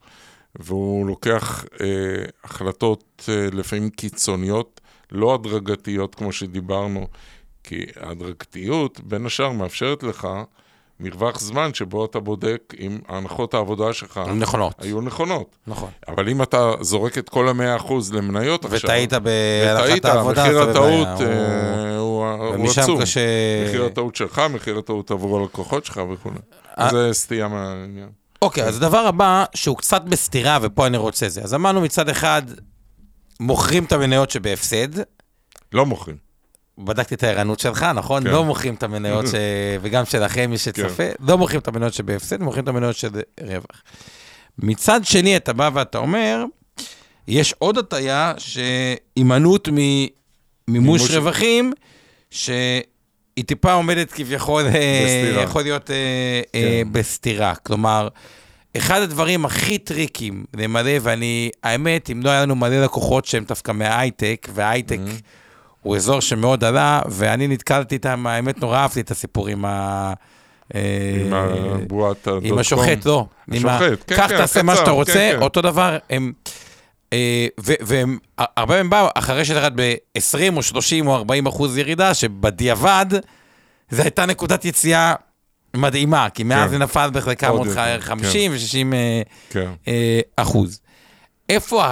והוא לוקח אה, החלטות אה, לפעמים קיצוניות, לא הדרגתיות כמו שדיברנו, כי ההדרגתיות, בין השאר, מאפשרת לך מרווח זמן שבו אתה בודק אם הנחות העבודה שלך... נכונות. היו נכונות. נכון. אבל אם אתה זורק את כל המאה אחוז למניות עכשיו... וטעית בהלכת העבודה, מחיר הטעות אה, הוא, הוא עצום. קשה... מחיר הטעות שלך, מחיר הטעות עבור הלקוחות שלך וכו'. אה- זה סטייה מהעניין. אוקיי, אז הדבר הבא, שהוא קצת בסתירה, ופה אני רוצה זה. אז אמרנו מצד אחד, מוכרים את המניות שבהפסד. לא מוכרים. בדקתי את הערנות שלך, נכון? כן. לא מוכרים את המניות, ש... וגם שלכם, מי שצופה, כן. לא מוכרים את המניות שבהפסד, מוכרים את המניות של רווח. מצד שני, אתה בא ואתה אומר, יש עוד הטיה שהימנעות ממימוש רווחים, שהיא טיפה עומדת כביכול, אה, בסתירה. יכול להיות אה, אה, כן. אה, בסתירה. כלומר, אחד הדברים הכי טריקים למלא, ואני, האמת, אם לא היה לנו מלא לקוחות שהם דווקא מההייטק, וההייטק... Mm-hmm. הוא אזור שמאוד עלה, ואני נתקלתי איתם, האמת נורא אהבתי את הסיפור עם ה... עם הבועת הדוט עם השוחט, לא. השוחט, כן, קח, כן, תעשה מה שאתה רוצה, כן, אותו דבר, הם... אה, והם, הרבה מהם באו אחרי שירד ב-20 או 30 או 40 אחוז ירידה, שבדיעבד, זו הייתה נקודת יציאה מדהימה, כי מאז זה נפל בחלקה מאוד 50 ו-60 אה, אחוז. איפה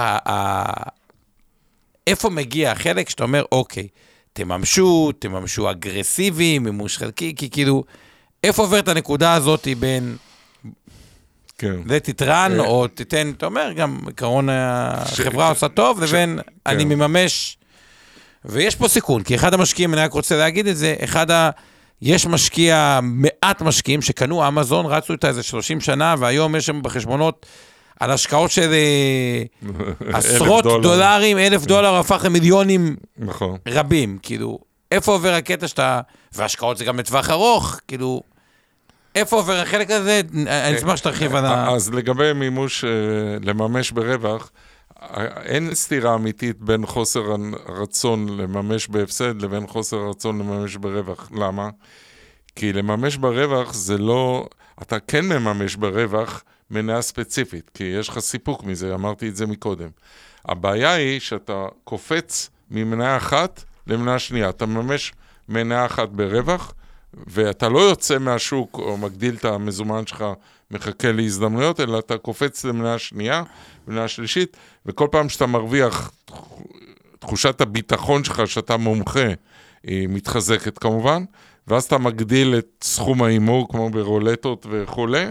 איפה מגיע החלק שאתה אומר, אוקיי, תממשו, תממשו אגרסיבי, מימוש חלקי, כי כאילו, איפה עוברת הנקודה הזאת בין... כן. זה תתרן, אה, או תיתן, אתה אומר, גם עקרון החברה עושה טוב, לבין אני כן. מממש... ויש פה סיכון, כי אחד המשקיעים, אני רק רוצה להגיד את זה, אחד ה... יש משקיע, מעט משקיעים שקנו אמזון, רצו איתה איזה 30 שנה, והיום יש שם בחשבונות על השקעות של אה, עשרות דולר. דולרים, אלף דולר הפך למיליונים נכון. רבים. כאילו, איפה עובר הקטע שאתה... והשקעות זה גם לטווח ארוך, כאילו... איפה עובר החלק הזה? אני אשמח שתרחיב על ה... אז לגבי מימוש, אה, לממש ברווח, אין סתירה אמיתית בין חוסר הרצון לממש בהפסד לבין חוסר הרצון לממש ברווח. למה? כי לממש ברווח זה לא... אתה כן מממש ברווח מניה ספציפית, כי יש לך סיפוק מזה, אמרתי את זה מקודם. הבעיה היא שאתה קופץ ממניה אחת למניה שנייה. אתה מממש מניה אחת ברווח, ואתה לא יוצא מהשוק או מגדיל את המזומן שלך, מחכה להזדמנויות, אלא אתה קופץ למניה שנייה, מניה שלישית, וכל פעם שאתה מרוויח, תחושת הביטחון שלך שאתה מומחה, היא מתחזקת כמובן, ואז אתה מגדיל את סכום ההימור, כמו ברולטות וכולי,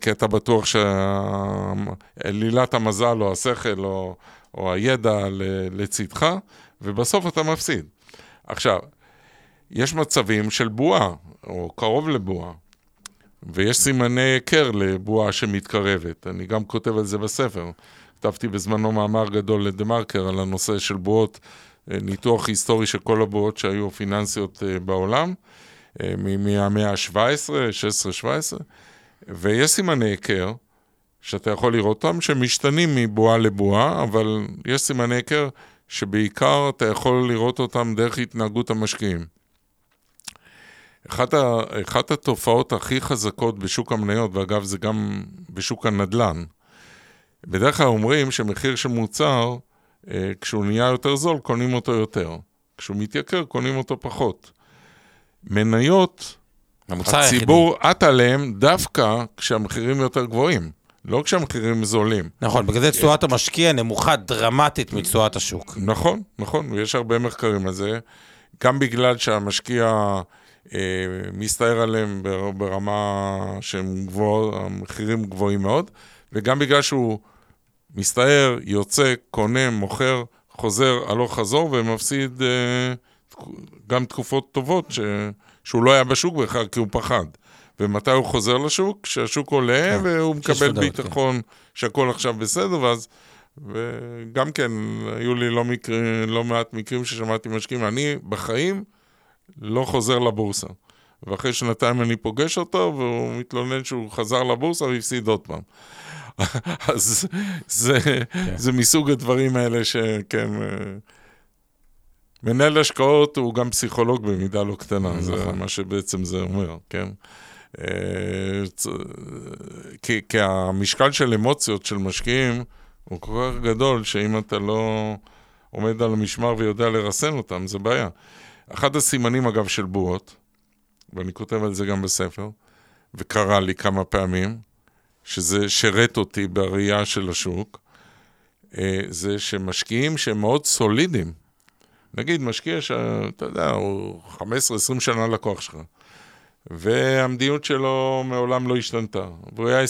כי אתה בטוח שעלילת המזל או השכל או, או הידע לצדך, ובסוף אתה מפסיד. עכשיו, יש מצבים של בועה, או קרוב לבועה, ויש סימני היכר לבועה שמתקרבת. אני גם כותב על זה בספר. כתבתי בזמנו מאמר גדול לדה-מרקר על הנושא של בועות, אה, ניתוח היסטורי של כל הבועות שהיו פיננסיות אה, בעולם, אה, מהמאה ה-17, 16-17. ויש סימני היכר, שאתה יכול לראות אותם, שמשתנים מבועה לבועה, אבל יש סימני היכר שבעיקר אתה יכול לראות אותם דרך התנהגות המשקיעים. אחת, ה, אחת התופעות הכי חזקות בשוק המניות, ואגב זה גם בשוק הנדל"ן, בדרך כלל אומרים שמחיר של מוצר אה, כשהוא נהיה יותר זול, קונים אותו יותר. כשהוא מתייקר, קונים אותו פחות. מניות, הציבור עט עליהם דווקא כשהמחירים יותר גבוהים, לא כשהמחירים זולים. נכון, בגלל זה תשואת המשקיע נמוכה דרמטית מתשואת השוק. נכון, נכון, ויש הרבה מחקרים על זה, גם בגלל שהמשקיע אה, מסתער עליהם ברמה שהם גבוה, המחירים גבוהים מאוד, וגם בגלל שהוא מסתער, יוצא, קונה, מוכר, חוזר הלוך חזור ומפסיד אה, גם תקופות טובות ש, שהוא לא היה בשוק בכלל כי הוא פחד. ומתי הוא חוזר לשוק? כשהשוק עולה כן, והוא מקבל ביטחון כן. שהכל עכשיו בסדר, ואז... וגם כן, היו לי לא, מקר... לא מעט מקרים ששמעתי משקיעים, אני בחיים לא חוזר לבורסה. ואחרי שנתיים אני פוגש אותו, והוא מתלונן שהוא חזר לבורסה והפסיד עוד פעם. אז זה, כן. זה מסוג הדברים האלה שכן... מנהל השקעות הוא גם פסיכולוג במידה לא קטנה, זה נכון. מה שבעצם זה אומר, כן? אה, כי, כי המשקל של אמוציות של משקיעים הוא כל כך גדול, שאם אתה לא עומד על המשמר ויודע לרסן אותם, זה בעיה. אחד הסימנים, אגב, של בועות, ואני כותב על זה גם בספר, וקרה לי כמה פעמים, שזה שירת אותי בראייה של השוק, אה, זה שמשקיעים שהם מאוד סולידיים, נגיד משקיע שאתה יודע, הוא 15-20 שנה לקוח שלך, והמדיניות שלו מעולם לא השתנתה, והוא היה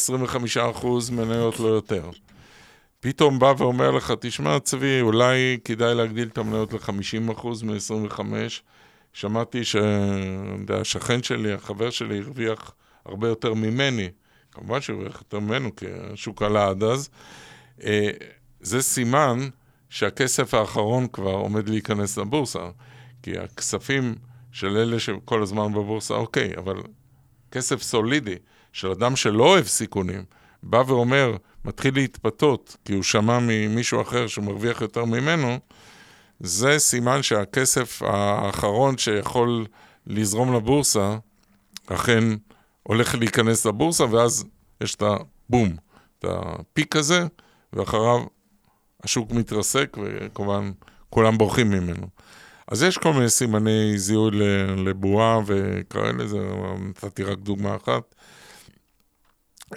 25% מניות לא יותר. פתאום בא ואומר לך, תשמע, צבי, אולי כדאי להגדיל את המניות ל-50% מ-25. שמעתי שהשכן שלי, החבר שלי, הרוויח הרבה יותר ממני. כמובן שהוא הרוויח יותר ממנו, כי השוק עלה עד אז. אה, זה סימן שהכסף האחרון כבר עומד להיכנס לבורסה. כי הכספים של אלה שכל הזמן בבורסה, אוקיי, אבל כסף סולידי של אדם שלא אוהב סיכונים, בא ואומר, מתחיל להתפתות, כי הוא שמע ממישהו אחר שמרוויח יותר ממנו, זה סימן שהכסף האחרון שיכול לזרום לבורסה, אכן הולך להיכנס לבורסה, ואז יש את הבום, את הפיק הזה, ואחריו השוק מתרסק, וכמובן כולם בורחים ממנו. אז יש כל מיני סימני זיהוי לבועה וכאלה, זה, נתתי רק דוגמה אחת.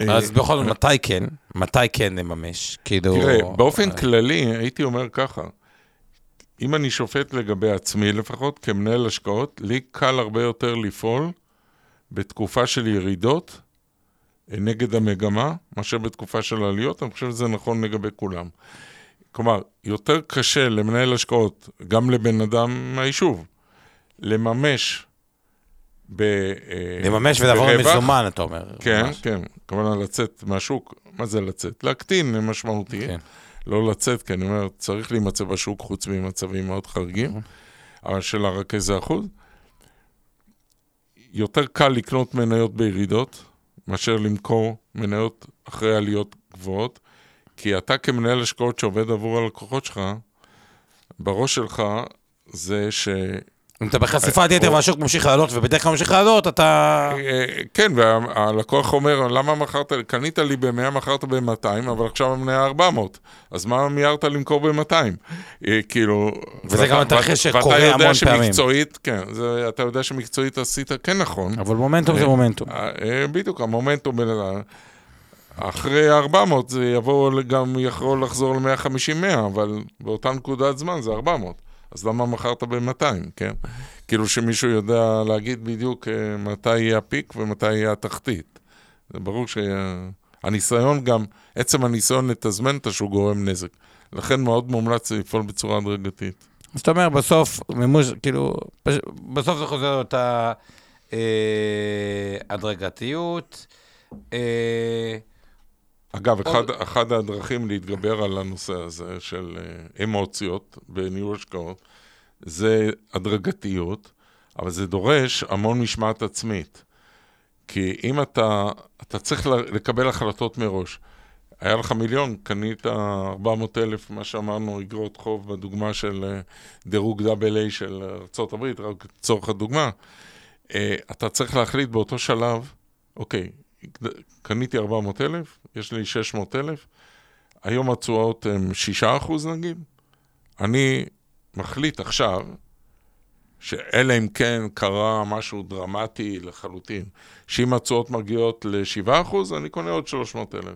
אז בכל זאת, מתי כן? מתי כן נממש? כאילו... תראה, באופן כללי, הייתי אומר ככה, אם אני שופט לגבי עצמי לפחות, כמנהל השקעות, לי קל הרבה יותר לפעול בתקופה של ירידות אה, נגד המגמה, מאשר בתקופה של עליות, אני חושב שזה נכון לגבי כולם. כלומר, יותר קשה למנהל השקעות, גם לבן אדם מהיישוב, לממש ב... אה, לממש ולעבור למזומן, אתה אומר. כן, ממש. כן, כמובן לצאת מהשוק, מה זה לצאת? להקטין משמעותי. כן. לא לצאת, כי אני אומר, צריך להימצא בשוק חוץ ממצבים מאוד חריגים, אבל של לרכז האחוז. יותר קל לקנות מניות בירידות, מאשר למכור מניות אחרי עליות גבוהות, כי אתה כמנהל השקעות שעובד עבור הלקוחות שלך, בראש שלך זה ש... אם אתה בחשיפת יתר והשוק ממשיך לעלות, ובדרך כלל ממשיך לעלות, אתה... אה, כן, והלקוח אומר, למה מכרת, קנית לי ב-100, מכרת ב-200, אבל עכשיו המניה 400, אז מה מיהרת למכור ב-200? אה, כאילו... וזה גם התרחיש שקורה המון פעמים. שמקצועית, כן, אתה יודע שמקצועית עשית כן נכון. אבל מומנטום זה אה, מומנטום. בדיוק, המומנטום... אחרי 400 זה יבוא, גם יכול לחזור ל-150-100, אבל באותה נקודת זמן זה 400. אז למה מכרת ב-200, כן? כאילו שמישהו יודע להגיד בדיוק אה, מתי יהיה הפיק ומתי יהיה התחתית. זה ברור שהניסיון גם, עצם הניסיון לתזמן את השוק גורם נזק. לכן מאוד מומלץ לפעול בצורה הדרגתית. אז אתה אומר, בסוף, מימוש, כאילו, בסוף זה חוזר לאותה אה. אה, אגב, אחד, אחד הדרכים להתגבר על הנושא הזה של אה, אמוציות בניהול השקעות, זה הדרגתיות, אבל זה דורש המון משמעת עצמית. כי אם אתה, אתה צריך לקבל החלטות מראש. היה לך מיליון, קנית 400 אלף, מה שאמרנו, אגרות חוב בדוגמה של אה, דירוג AA של ארה"ב, רק לצורך הדוגמה. אה, אתה צריך להחליט באותו שלב, אוקיי, קניתי 400 אלף, יש לי 600 אלף, היום התשואות הן 6 אחוז נגיד, אני מחליט עכשיו, שאלא אם כן קרה משהו דרמטי לחלוטין, שאם התשואות מגיעות ל-7%, אני קונה עוד 300,000.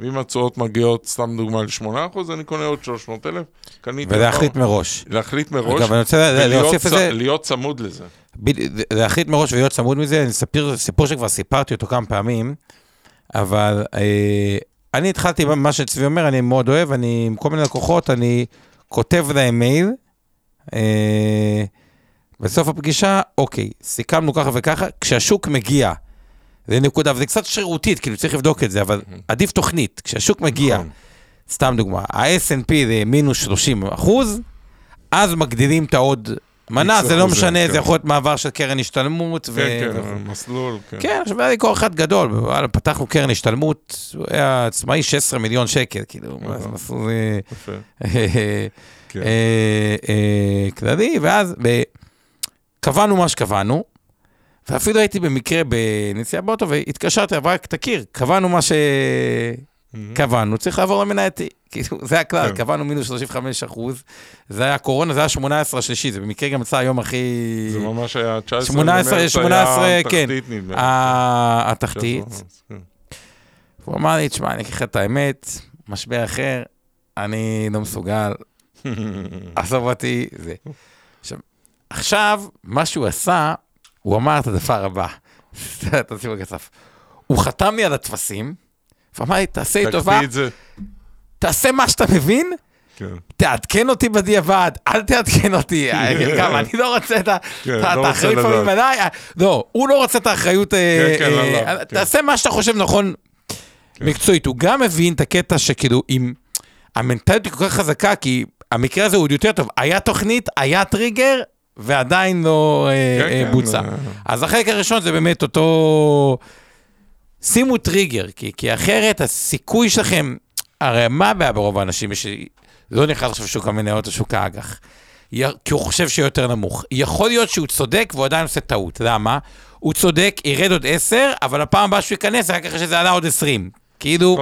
ואם התשואות מגיעות, סתם דוגמה, ל-8%, אני קונה עוד 300,000. קניתי... ולהחליט מראש. להחליט מראש. אגב, אני רוצה להוסיף את זה. להיות צמוד לזה. להחליט מראש ולהיות צמוד מזה, אני אספר סיפור שכבר סיפרתי אותו כמה פעמים, אבל אה, אני התחלתי, מה שצבי אומר, אני מאוד אוהב, אני עם כל מיני לקוחות, אני כותב להם מייל, אה, בסוף הפגישה, אוקיי, סיכמנו ככה וככה, כשהשוק מגיע, זה נקודה, וזה קצת שרירותית, כאילו צריך לבדוק את זה, אבל עדיף תוכנית. כשהשוק מגיע, נכון. סתם דוגמה, ה-S&P זה מינוס 30 אחוז, אז מגדילים את העוד מנה, זה לא משנה, זה כן. יכול להיות מעבר של קרן השתלמות. כן, כן, מסלול, כן. כן, עכשיו היה לי כוח אחד גדול, פתחנו קרן השתלמות, הוא היה עצמאי 16 מיליון שקל, כאילו, זה מסלול כן. אה, אה, כללי, ואז קבענו מה שקבענו, ואפילו הייתי במקרה בנסיעה באוטו והתקשרתי, אבל רק תכיר, קבענו מה שקבענו, צריך לעבור למנייתי. כאילו, זה הכלל, כן. קבענו מינוס 35 אחוז, זה היה קורונה, זה היה 18 השלישי, זה במקרה גם יצא היום הכי... זה ממש היה 19 18, 18, כן. התחתית, נדמה התחתית. כן. הוא אמר לי, תשמע, אני לך את האמת, משבר אחר, אני לא מסוגל, עזוב אותי, זה. עכשיו, עכשיו, מה שהוא עשה, הוא אמר את הדבר הבא, תשימו כסף. הוא חתם לי על הטפסים, ואמר לי, תעשה לי טובה, תעשה מה שאתה מבין, כן. תעדכן אותי בדיעבד, אל תעדכן אותי, גם אני לא רוצה את כן, לא האחריות פעמים עליי, לא, הוא לא רוצה את האחריות, אה, כן, אה, לא, תעשה מה שאתה חושב נכון מקצועית. הוא גם מבין את הקטע שכאילו, אם המנטליות היא כל כך חזקה, כי המקרה הזה הוא עוד יותר טוב, היה תוכנית, היה טריגר, ועדיין לא אה, כן, כן, בוצע. אז החלק הראשון זה באמת אותו... שימו טריגר, כי, כי אחרת הסיכוי שלכם, הרי מה הבעיה ברוב האנשים שלא נכנס עכשיו לשוק המניות או שוק האג"ח? כי הוא חושב שיהיה יותר נמוך. יכול להיות שהוא צודק והוא עדיין עושה טעות. למה? הוא צודק, ירד עוד 10, אבל הפעם הבאה שהוא ייכנס, רק אחרי שזה עלה עוד 20. כאילו,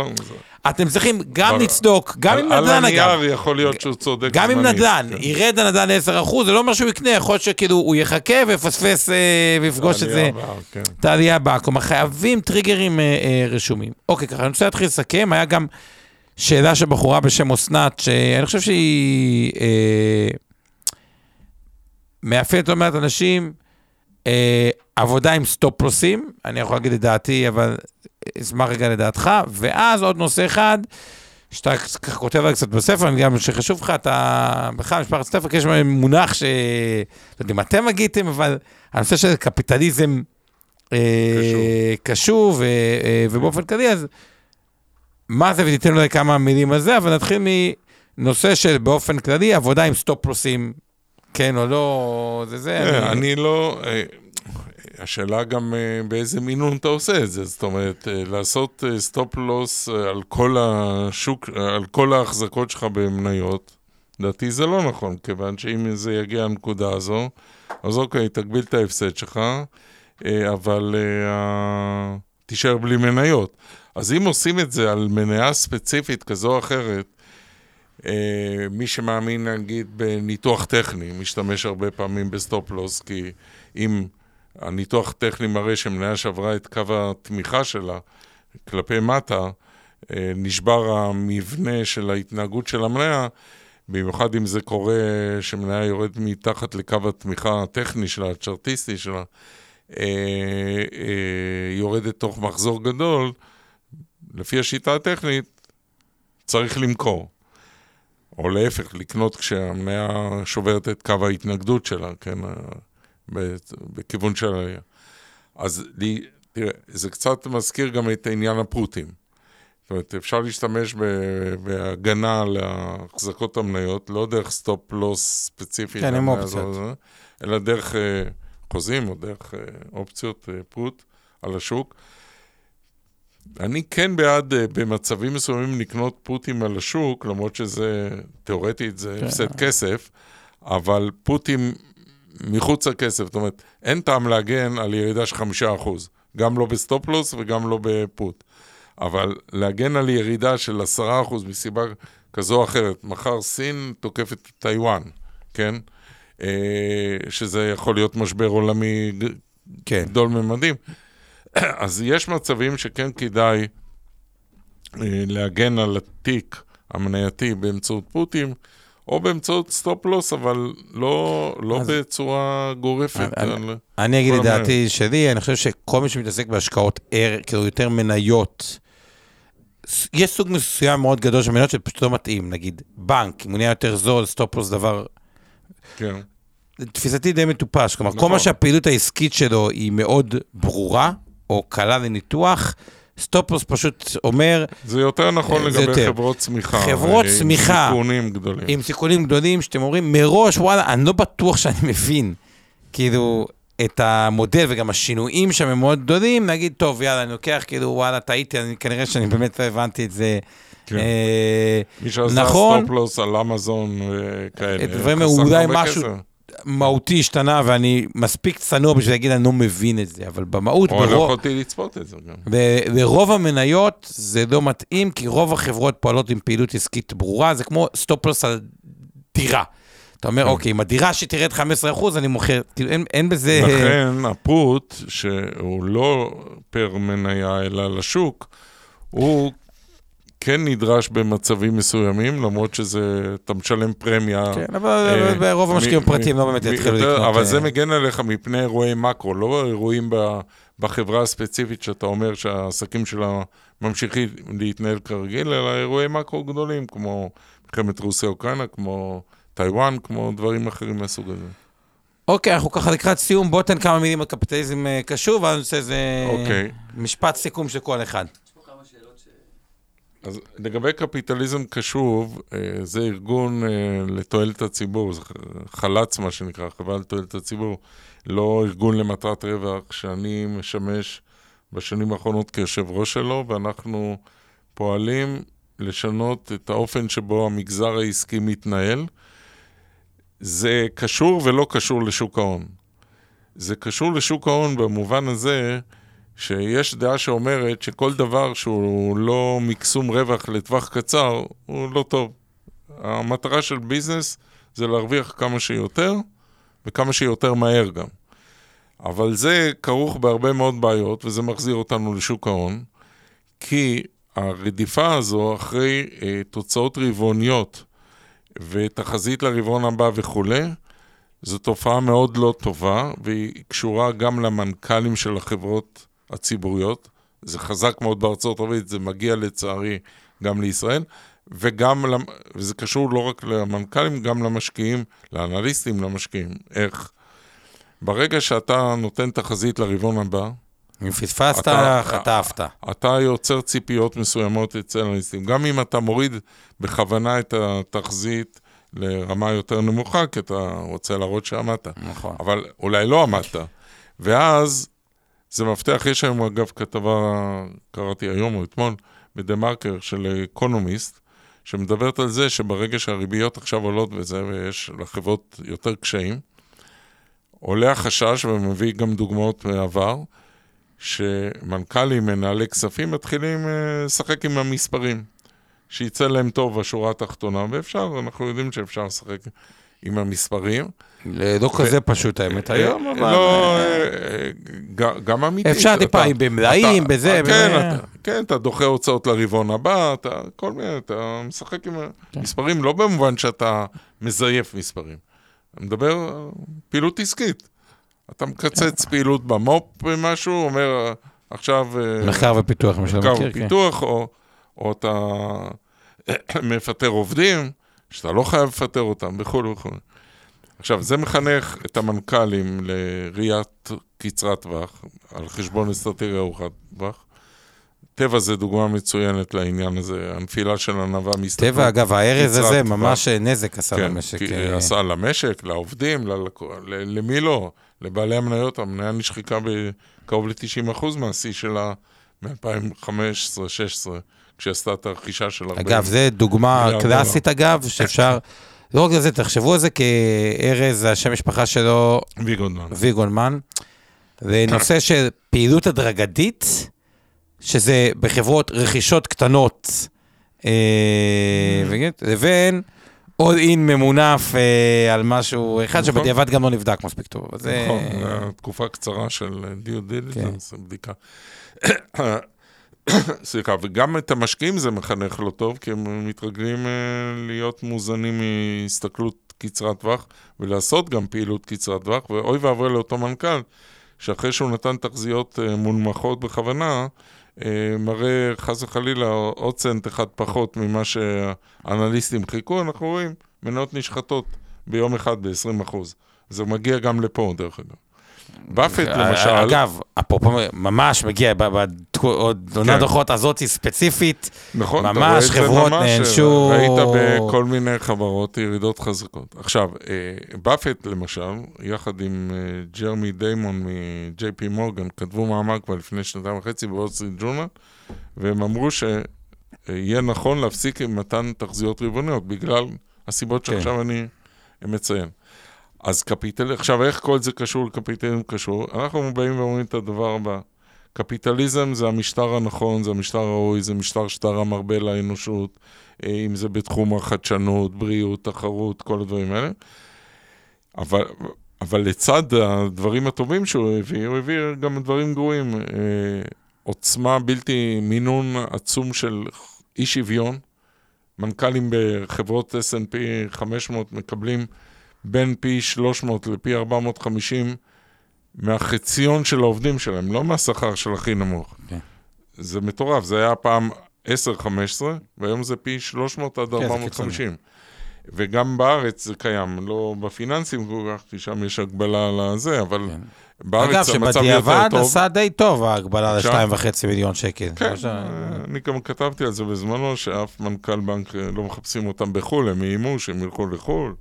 אתם צריכים גם לצדוק, גם עם נדל"ן אגב. על הנייר יכול להיות שהוא צודק גם עם נדל"ן, כן. ירד הנדל"ן ל-10%, זה לא אומר שהוא יקנה, יכול להיות שכאילו הוא יחכה ויפספס אה, ויפגוש את זה, כן. את העלייה הבאה. כלומר, חייבים טריגרים אה, אה, רשומים. אוקיי, ככה, אני רוצה להתחיל לסכם, היה גם שאלה של בחורה בשם אסנת, שאני חושב שהיא מאפיינת לא מעט אנשים, עבודה עם סטופלוסים, אני יכול להגיד את דעתי, אבל אשמח רגע לדעתך, ואז עוד נושא אחד, שאתה ככה כותב עליו קצת בספר, אני גם שחשוב לך, אתה, בכלל, משפחת סטפק, יש מונח ש... לא יודע אם אתם הגיתם, אבל הנושא של קפיטליזם אה, קשור, אה, ובאופן כללי, אז מה זה, ותיתן אולי כמה מילים על זה, אבל נתחיל מנושא של באופן כללי, עבודה עם סטופלוסים, כן או לא, זה זה. כן, אני לא... השאלה גם uh, באיזה מינון אתה עושה את זה, זאת אומרת, לעשות סטופ לוס על כל השוק, על כל ההחזקות שלך במניות, לדעתי זה לא נכון, כיוון שאם זה יגיע לנקודה הזו, אז אוקיי, תגביל את ההפסד שלך, אבל uh, תישאר בלי מניות. אז אם עושים את זה על מניה ספציפית כזו או אחרת, uh, מי שמאמין נגיד בניתוח טכני, משתמש הרבה פעמים ב stop loss, כי אם... הניתוח הטכני מראה שמניה שעברה את קו התמיכה שלה כלפי מטה, אה, נשבר המבנה של ההתנהגות של המניה, במיוחד אם זה קורה שמניה יורד מתחת לקו התמיכה הטכני שלה, הצ'רטיסטי שלה, אה, אה, יורדת תוך מחזור גדול, לפי השיטה הטכנית, צריך למכור. או להפך, לקנות כשהמניה שוברת את קו ההתנגדות שלה, כן? בכיוון של העלייה. אז לי, תראה, זה קצת מזכיר גם את עניין הפרוטים. זאת אומרת, אפשר להשתמש בהגנה על החזקות המניות, לא דרך סטופ לוס ספציפי. כן, עם אופציות. אלא דרך אה, חוזים או דרך אה, אופציות אה, put על השוק. אני כן בעד במצבים מסוימים לקנות פוטים על השוק, למרות שזה, תיאורטית זה כן. הפסד כסף, אבל פוטים מחוץ לכסף, זאת אומרת, אין טעם להגן על ירידה של חמישה אחוז, גם לא ב stop loss וגם לא ב put. אבל להגן על ירידה של עשרה אחוז מסיבה כזו או אחרת. מחר סין תוקפת את טיוואן, כן? אה, שזה יכול להיות משבר עולמי כן. גדול ממדים. אז יש מצבים שכן כדאי אה, להגן על התיק המנייתי באמצעות פוטים, או באמצעות stop loss, אבל לא, לא אז... בצורה גורפת. אני, על... אני אגיד את דעתי שלי, אני חושב שכל מי שמתעסק בהשקעות ער, כאילו יותר מניות, יש סוג מסוים מאוד גדול של מניות שפשוט לא מתאים, נגיד בנק, אם הוא נהיה יותר זול, stop loss דבר... כן. תפיסתי די מטופש, כלומר, נכון. כל מה שהפעילות העסקית שלו היא מאוד ברורה, או קלה לניתוח, סטופוס פשוט אומר... זה יותר נכון זה לגבי יותר. חברות צמיחה. חברות צמיחה. עם סיכונים גדולים. עם סיכונים גדולים, שאתם אומרים, מראש, וואלה, אני לא בטוח שאני מבין. כאילו, את המודל וגם השינויים שם הם מאוד גדולים, נגיד, טוב, יאללה, אני לוקח, כאילו, וואלה, טעיתי, אני, כנראה שאני באמת לא הבנתי את זה. כן. אה, מי שעשה נכון, סטופלוס על אמזון וכאלה, דברים אולי משהו, מהותי השתנה, ואני מספיק צנוע בשביל להגיד, אני לא מבין את זה, אבל במהות... או לא יכולתי לצפות את זה גם. ברוב המניות זה לא מתאים, כי רוב החברות פועלות עם פעילות עסקית ברורה, זה כמו סטופלוס על דירה. אתה אומר, כן. אוקיי, אם הדירה שתרד 15%, אני מוכר, כאילו, אין, אין בזה... לכן הפוט, שהוא לא פר מניה, אלא לשוק, הוא כן נדרש במצבים מסוימים, למרות שזה, אתה משלם פרמיה. כן, אבל אה, ברוב המשקיעים הפרטיים לא באמת יתחילו לקנות. אבל זה אה, מגן עליך מפני אירועי מקרו, לא אירועים בחברה הספציפית שאתה אומר שהעסקים שלה ממשיכים להתנהל כרגיל, אלא אירועי מקרו גדולים, כמו מלחמת רוסיה-אוקראינה, כמו טיוואן, כמו דברים אחרים מהסוג הזה. אוקיי, אנחנו ככה לקראת סיום, בוא תן כמה מילים על קפיטליזם קשור, ואז נעשה איזה אוקיי. משפט סיכום של כל אחד. אז לגבי קפיטליזם קשוב, אה, זה ארגון אה, לתועלת הציבור, זה חל"צ מה שנקרא, חברה לתועלת הציבור, לא ארגון למטרת רווח, שאני משמש בשנים האחרונות כיושב ראש שלו, ואנחנו פועלים לשנות את האופן שבו המגזר העסקי מתנהל. זה קשור ולא קשור לשוק ההון. זה קשור לשוק ההון במובן הזה שיש דעה שאומרת שכל דבר שהוא לא מקסום רווח לטווח קצר, הוא לא טוב. המטרה של ביזנס זה להרוויח כמה שיותר, וכמה שיותר מהר גם. אבל זה כרוך בהרבה מאוד בעיות, וזה מחזיר אותנו לשוק ההון, כי הרדיפה הזו אחרי אה, תוצאות רבעוניות ותחזית לרבעון הבא וכולי, זו תופעה מאוד לא טובה, והיא קשורה גם למנכ"לים של החברות הציבוריות. זה חזק מאוד בארצות הברית, זה מגיע לצערי גם לישראל, וגם, וזה קשור לא רק למנכ"לים, גם למשקיעים, לאנליסטים, למשקיעים. איך? ברגע שאתה נותן תחזית לרבעון הבא, אם פספסת, חטפת. אתה יוצר ציפיות מסוימות אצל אנליסטים. גם אם אתה מוריד בכוונה את התחזית לרמה יותר נמוכה, כי אתה רוצה להראות שעמדת. נכון. אבל אולי לא עמדת. ואז זה מפתח, יש היום אגב כתבה, קראתי היום או אתמול, בדה מרקר של אקונומיסט, שמדברת על זה שברגע שהריביות עכשיו עולות וזה, ויש לחברות יותר קשיים, עולה החשש, ומביא גם דוגמאות מהעבר, שמנכ"לים, מנהלי כספים, מתחילים אה, לשחק עם המספרים. שיצא להם טוב בשורה התחתונה, ואפשר, אנחנו יודעים שאפשר לשחק עם המספרים. לא כזה פשוט האמת אה, היום, אבל... לא, אה, גם אמיתי. אפשר טיפה עם במלאים, בזה. כן, כן, אתה דוחה הוצאות לרבעון הבא, אתה כל מיני, אתה משחק עם כן. לא במובן שאתה מזייף מספרים. אני מדבר פעילות עסקית. אתה מקצץ כן. פעילות במו"פ משהו, אומר עכשיו... אה, מחקר ופיתוח, מה שאתה מכיר, כן. מחקר ופיתוח, או אתה מפטר עובדים, שאתה לא חייב לפטר אותם, וכו' וכו'. עכשיו, זה מחנך את המנכ"לים לראיית קצרת טווח, על חשבון אסטרטגיה ארוכת טווח. טבע זה דוגמה מצוינת לעניין הזה, הנפילה של ענווה מסתכלת. טבע, אגב, הארז הזה ממש נזק עשה כן, למשק. כן, עשה למשק, לעובדים, למי לא? לבעלי המניות, המניה נשחקה בקרוב ל-90% מהשיא שלה מ-2015-2016, כשעשתה את הרכישה של 40 אגב, זו דוגמה קלאסית, אגב, שאפשר... לא רק זה, תחשבו על זה כארז, השם משפחה שלו... ויגונמן. ויגונמן. זה נושא של פעילות הדרגתית, שזה בחברות רכישות קטנות, לבין עוד אין ממונף על משהו אחד נכון. שבדיעבד גם לא נבדק מספיק טוב. נכון, תקופה קצרה של due diligence, כן. בדיקה. סליחה, וגם את המשקיעים זה מחנך לא טוב, כי הם מתרגלים להיות מוזנים מהסתכלות קצרת טווח, ולעשות גם פעילות קצרת טווח, ואוי ואבוי לאותו מנכ"ל, שאחרי שהוא נתן תחזיות אה, מונמכות בכוונה, אה, מראה חס וחלילה עוד סנט אחד פחות ממה שהאנליסטים חיכו, אנחנו רואים מניות נשחטות ביום אחד ב-20%. זה מגיע גם לפה, דרך אגב. באפט למשל... אגב, אפרופו, ממש מגיע, עונה כן. דוחות הזאת ספציפית, נכון, ממש חברות נענשו... ראית בכל מיני חברות ירידות חזקות. עכשיו, אה, באפט למשל, יחד עם אה, ג'יימי דיימון מ-JP מורגן, כתבו מאמר כבר לפני שנתיים וחצי בוול סטריט ג'ורנל, והם אמרו שיהיה נכון להפסיק עם מתן תחזיות רבעוניות, בגלל הסיבות כן. שעכשיו אני מציין. אז קפיטל... עכשיו, איך כל זה קשור לקפיטליזם קשור? אנחנו באים ואומרים את הדבר הבא. קפיטליזם זה המשטר הנכון, זה המשטר הראוי, זה משטר שתרם הרבה לאנושות, אה, אם זה בתחום החדשנות, בריאות, תחרות, כל הדברים האלה. אבל, אבל לצד הדברים הטובים שהוא הביא, הוא הביא גם דברים גרועים. אה, עוצמה בלתי, מינון עצום של אי שוויון. מנכ"לים בחברות S&P 500 מקבלים בין פי 300 לפי 450 מהחציון של העובדים שלהם, לא מהשכר של הכי נמוך. Okay. כן. זה מטורף, זה היה פעם 10-15, והיום זה פי 300 עד 450. כן, וגם בארץ זה קיים, לא בפיננסים כל כך, כי שם יש הגבלה על הזה, אבל כן. בארץ המצב יותר טוב. אגב, שבדיעבד עשה די טוב ההגבלה ל-2.5 מיליון שקל. כן, אני גם כתבתי על זה בזמנו, שאף מנכ"ל בנק לא מחפשים אותם בחו"ל, הם איימו שהם ילכו לחו"ל.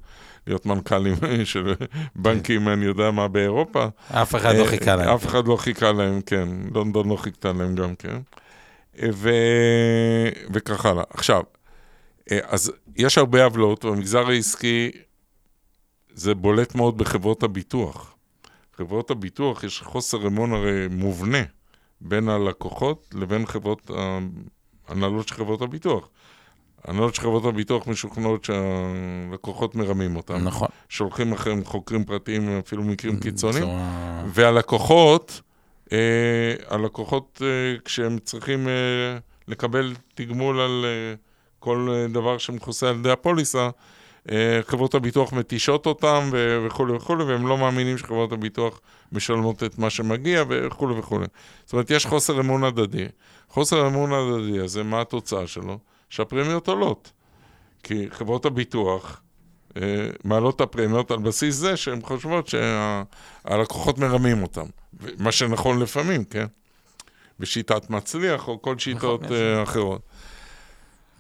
להיות מנכ"לים של בנקים, אני יודע מה, באירופה. אף אחד לא חיכה להם. אף אחד לא חיכה להם, כן. לונדון לא חיכתה להם גם כן. ו... וכך הלאה. עכשיו, אז יש הרבה עוולות, במגזר העסקי זה בולט מאוד בחברות הביטוח. חברות הביטוח, יש חוסר אמון הרי מובנה בין הלקוחות לבין חברות, הנהלות של חברות הביטוח. הנהלות של חברות הביטוח משוכנעות שהלקוחות מרמים אותם. נכון. שולחים אחריהם חוקרים פרטיים, אפילו מקרים קיצוניים. והלקוחות, אה, הלקוחות, אה, כשהם צריכים אה, לקבל תגמול על אה, כל אה, דבר שמכוסה על ידי הפוליסה, אה, חברות הביטוח מתישות אותם וכולי וכולי, והם לא מאמינים שחברות הביטוח משלמות את מה שמגיע וכולי וכולי. זאת אומרת, יש חוסר אמון הדדי. חוסר אמון הדדי הזה, מה התוצאה שלו? שהפרמיות עולות. כי חברות הביטוח אה, מעלות את הפרמיות על בסיס זה שהן חושבות שהלקוחות שה, מרמים אותם. מה שנכון לפעמים, כן? בשיטת מצליח או כל שיטות נכון, אה, אחרות.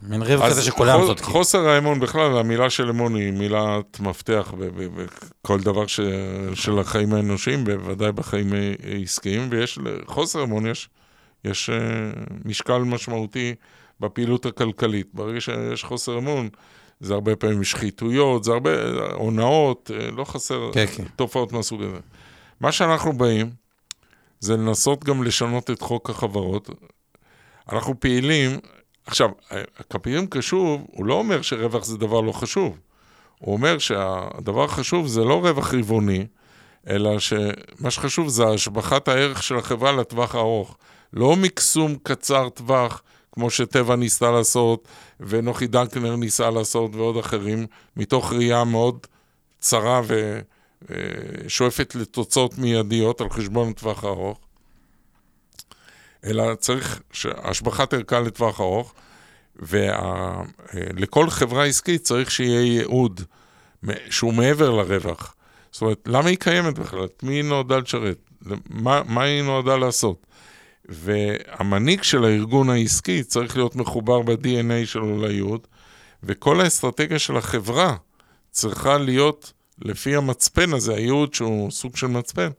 מין ריב כזה שכולם צודקים. חוסר האמון בכלל, המילה של אמון היא מילת מפתח בכל דבר ש, של החיים האנושיים, בוודאי בחיים העסקיים, ויש, חוסר אמון יש, יש uh, משקל משמעותי בפעילות הכלכלית. ברגע שיש חוסר אמון, זה הרבה פעמים שחיתויות, זה הרבה הונאות, אה, לא חסר כן, כן. תופעות מהסוג הזה. מה שאנחנו באים, זה לנסות גם לשנות את חוק החברות. אנחנו פעילים, עכשיו, הקפיטליזם קשוב, הוא לא אומר שרווח זה דבר לא חשוב. הוא אומר שהדבר החשוב זה לא רווח רבעוני, אלא שמה שחשוב זה השבחת הערך של החברה לטווח הארוך. לא מקסום קצר טווח כמו שטבע ניסתה לעשות, ונוחי דנקנר ניסה לעשות, ועוד אחרים, מתוך ראייה מאוד צרה ושואפת לתוצאות מיידיות על חשבון טווח ארוך. אלא צריך השבחת ערכה לטווח ארוך, ולכל חברה עסקית צריך שיהיה ייעוד שהוא מעבר לרווח. זאת אומרת, למה היא קיימת בכלל? מי היא נועדה לשרת? מה, מה היא נועדה לעשות? והמנהיג של הארגון העסקי צריך להיות מחובר ב-DNA שלו לייעוד, וכל האסטרטגיה של החברה צריכה להיות לפי המצפן הזה, הייעוד שהוא סוג של מצפן.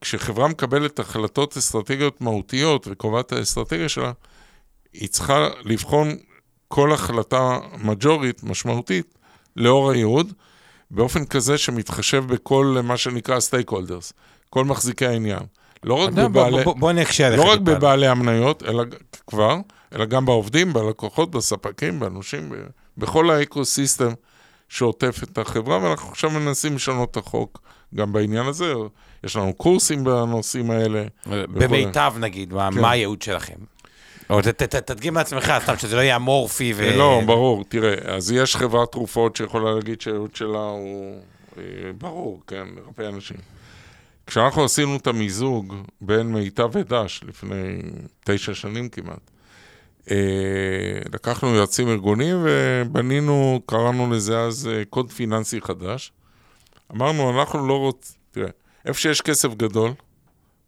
כשחברה מקבלת החלטות אסטרטגיות מהותיות וקובעת את האסטרטגיה שלה, היא צריכה לבחון כל החלטה מג'ורית, משמעותית, לאור הייעוד, באופן כזה שמתחשב בכל מה שנקרא stakeholders, כל מחזיקי העניין. לא רק בבעלי... בוא, בוא נקשה לא רק בבעלי המניות, אלא כבר, אלא גם בעובדים, בלקוחות, בספקים, באנשים, בכל האקו-סיסטם שעוטף את החברה, ואנחנו עכשיו מנסים לשנות את החוק גם בעניין הזה. יש לנו קורסים בנושאים האלה. במיטב נגיד, כן. מה הייעוד שלכם? או תדגים לעצמך, סתם שזה לא יהיה אמורפי ו... לא, ברור, תראה, אז יש חברת תרופות שיכולה להגיד שהייעוד שלה הוא אה, ברור, כן, לרפא אנשים. כשאנחנו עשינו את המיזוג בין מיטב ודש לפני תשע שנים כמעט, אה, לקחנו יועצים ארגוניים ובנינו, קראנו לזה אז אה, קוד פיננסי חדש. אמרנו, אנחנו לא רוצים, תראה, איפה שיש כסף גדול,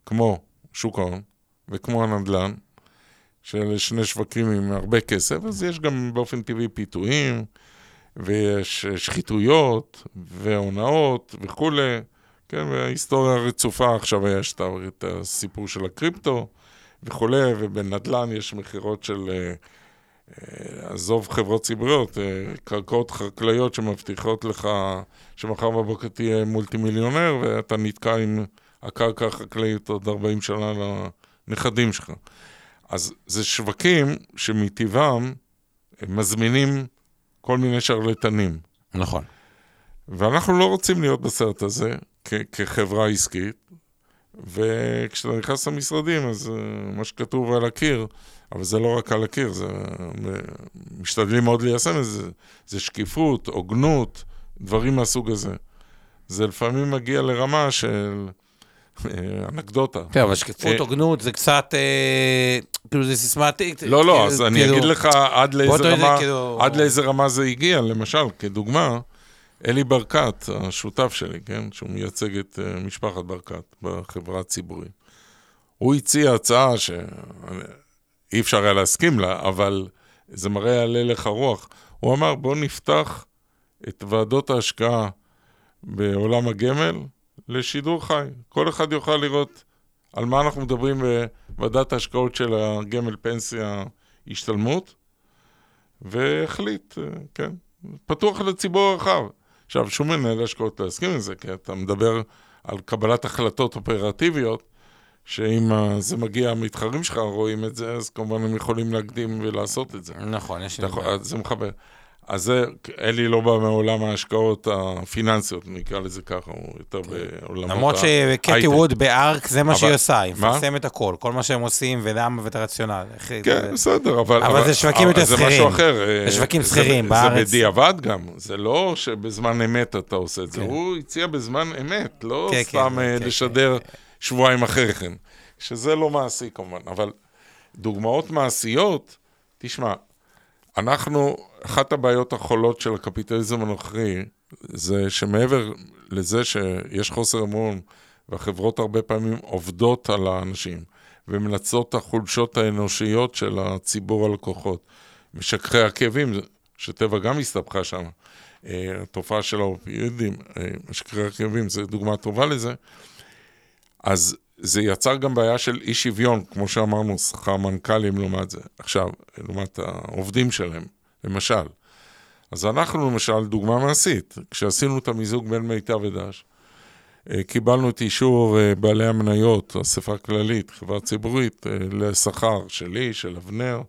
כמו שוק ההון וכמו הנדל"ן, שאלה שני שווקים עם הרבה כסף, אז יש גם באופן טבעי פיתויים, ויש שחיתויות, והונאות וכולי. כן, וההיסטוריה רצופה, עכשיו יש את הסיפור של הקריפטו וכולי, ובנדל"ן יש מכירות של, אה, אה, עזוב חברות ציבוריות, אה, קרקעות חקלאיות שמבטיחות לך שמחר בבוקר תהיה מולטי מיליונר, ואתה נתקע עם הקרקע החקלאית עוד 40 שנה לנכדים שלך. אז זה שווקים שמטבעם מזמינים כל מיני שרלטנים. נכון. ואנחנו לא רוצים להיות בסרט הזה כ- כחברה עסקית, וכשאתה נכנס למשרדים, אז uh, מה שכתוב על הקיר, אבל זה לא רק על הקיר, זה... משתדלים מאוד ליישם את זה. זה שקיפות, הוגנות, דברים מהסוג הזה. זה לפעמים מגיע לרמה של אה, אנקדוטה. כן, אבל שקיפות, אה, הוגנות, זה קצת, כאילו זה סיסמטי. לא, לא, אז אני כאילו- אגיד לך כאילו- עד לאיזה רמה זה הגיע, למשל, כדוגמה, אלי ברקת, השותף שלי, כן, שהוא מייצג את משפחת ברקת בחברה הציבורית. הוא הציע הצעה שאי אפשר היה להסכים לה, אבל זה מראה על הלך הרוח. הוא אמר, בואו נפתח את ועדות ההשקעה בעולם הגמל לשידור חי. כל אחד יוכל לראות על מה אנחנו מדברים בוועדת ההשקעות של הגמל פנסיה השתלמות, והחליט, כן, פתוח לציבור הרחב. עכשיו, שום מנהל השקעות לא יסכים לזה, כי אתה מדבר על קבלת החלטות אופרטיביות, שאם זה מגיע, המתחרים שלך רואים את זה, אז כמובן הם יכולים להקדים ולעשות את זה. נכון, יש לי... זה מחבר. אז זה, אלי לא בא מעולם ההשקעות הפיננסיות, נקרא לזה ככה, הוא יותר כן. בעולמות ההייטק. למרות שקטי ווד בארק, זה מה שהיא עושה, היא מפרסמת הכל, כל מה שהם עושים, ולמה ואת הרציונל. כן, בסדר, אבל... אבל זה שווקים יותר שכירים. זה משהו אחר. זה שווקים שכירים בארץ. זה בדיעבד גם, זה לא שבזמן אמת אתה עושה את זה, כן. הוא הציע בזמן אמת, לא כן, סתם אה, לשדר שבועיים אחרי כן. שזה לא מעשי כמובן, אבל דוגמאות מעשיות, תשמע, אנחנו, אחת הבעיות החולות של הקפיטליזם הנוכחי, זה שמעבר לזה שיש חוסר אמון, והחברות הרבה פעמים עובדות על האנשים, ומנצלות את החולשות האנושיות של הציבור הלקוחות. משככי הכאבים, שטבע גם הסתבכה שם. אה, התופעה של האופיוידים, אה, משככי הכאבים, זו דוגמה טובה לזה. אז זה יצר גם בעיה של אי שוויון, כמו שאמרנו, שכר מנכ"לים לעומת זה. עכשיו, לעומת העובדים שלהם, למשל. אז אנחנו, למשל, דוגמה מעשית, כשעשינו את המיזוג בין מיטב ודש, אה, קיבלנו את אישור אה, בעלי המניות, אספה כללית, חברה ציבורית, אה, לשכר שלי, של אבנר,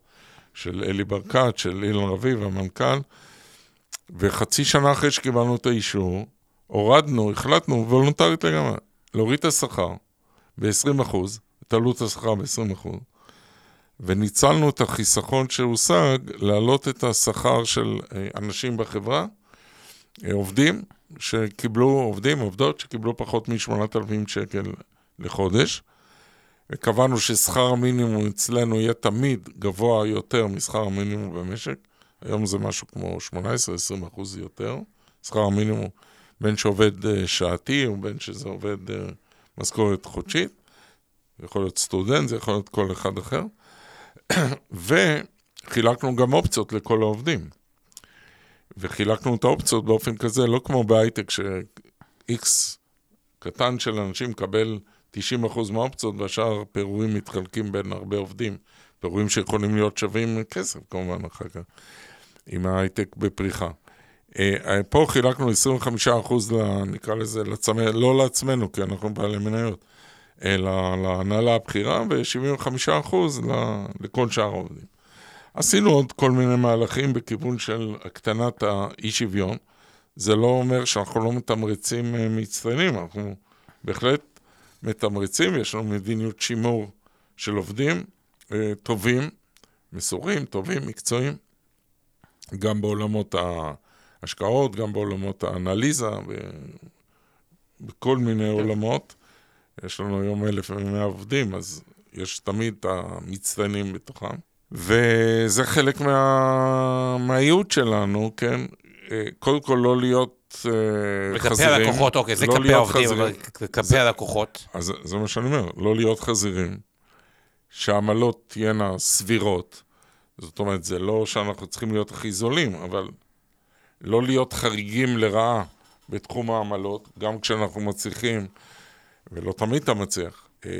של אלי ברקת, של אילן רביב, המנכ"ל, וחצי שנה אחרי שקיבלנו את האישור, הורדנו, החלטנו, וולונטרית לגמרי, להוריד את השכר. ב-20 אחוז, את עלות השכר ב-20 אחוז, וניצלנו את החיסכון שהושג להעלות את השכר של אה, אנשים בחברה, אה, עובדים שקיבלו, עובדים, עובדות שקיבלו פחות מ-8,000 שקל לחודש. וקבענו ששכר המינימום אצלנו יהיה תמיד גבוה יותר משכר המינימום במשק. היום זה משהו כמו 18-20 אחוז יותר. שכר המינימום בין שעובד אה, שעתי ובין שזה עובד משכורת חודשית, זה יכול להיות סטודנט, זה יכול להיות כל אחד אחר, וחילקנו גם אופציות לכל העובדים. וחילקנו את האופציות באופן כזה, לא כמו בהייטק, ש-X קטן של אנשים מקבל 90% מהאופציות, והשאר פירורים מתחלקים בין הרבה עובדים. פירורים שיכולים להיות שווים כסף, כמובן, אחר כך, עם ההייטק בפריחה. אה, פה חילקנו 25 אחוז, נקרא לזה, לצמא, לא לעצמנו, כי אנחנו בעלי מניות, להנהלה הבכירה ו-75% לכל שאר העובדים. עשינו עוד כל מיני מהלכים בכיוון של הקטנת האי-שוויון. זה לא אומר שאנחנו לא מתמרצים אה, מצטיינים, אנחנו בהחלט מתמרצים, יש לנו מדיניות שימור של עובדים אה, טובים, מסורים, טובים, מקצועיים, גם בעולמות ההשקעות, גם בעולמות האנליזה, בכל מיני עולמות. יש לנו היום 1,100 עובדים, אז יש תמיד את המצטיינים בתוכם. וזה חלק מה... מהייעוד שלנו, כן? אה, קודם כל לא להיות uh, חזירים. וכלפי הלקוחות, אוקיי, זה לא כלפי העובדים, אבל כלפי הלקוחות. אז זה מה שאני אומר, לא להיות חזירים, שהעמלות תהיינה סבירות. זאת אומרת, זה לא שאנחנו צריכים להיות הכי זולים, אבל לא להיות חריגים לרעה בתחום העמלות, גם כשאנחנו מצליחים, ולא תמיד אתה מצליח, אה,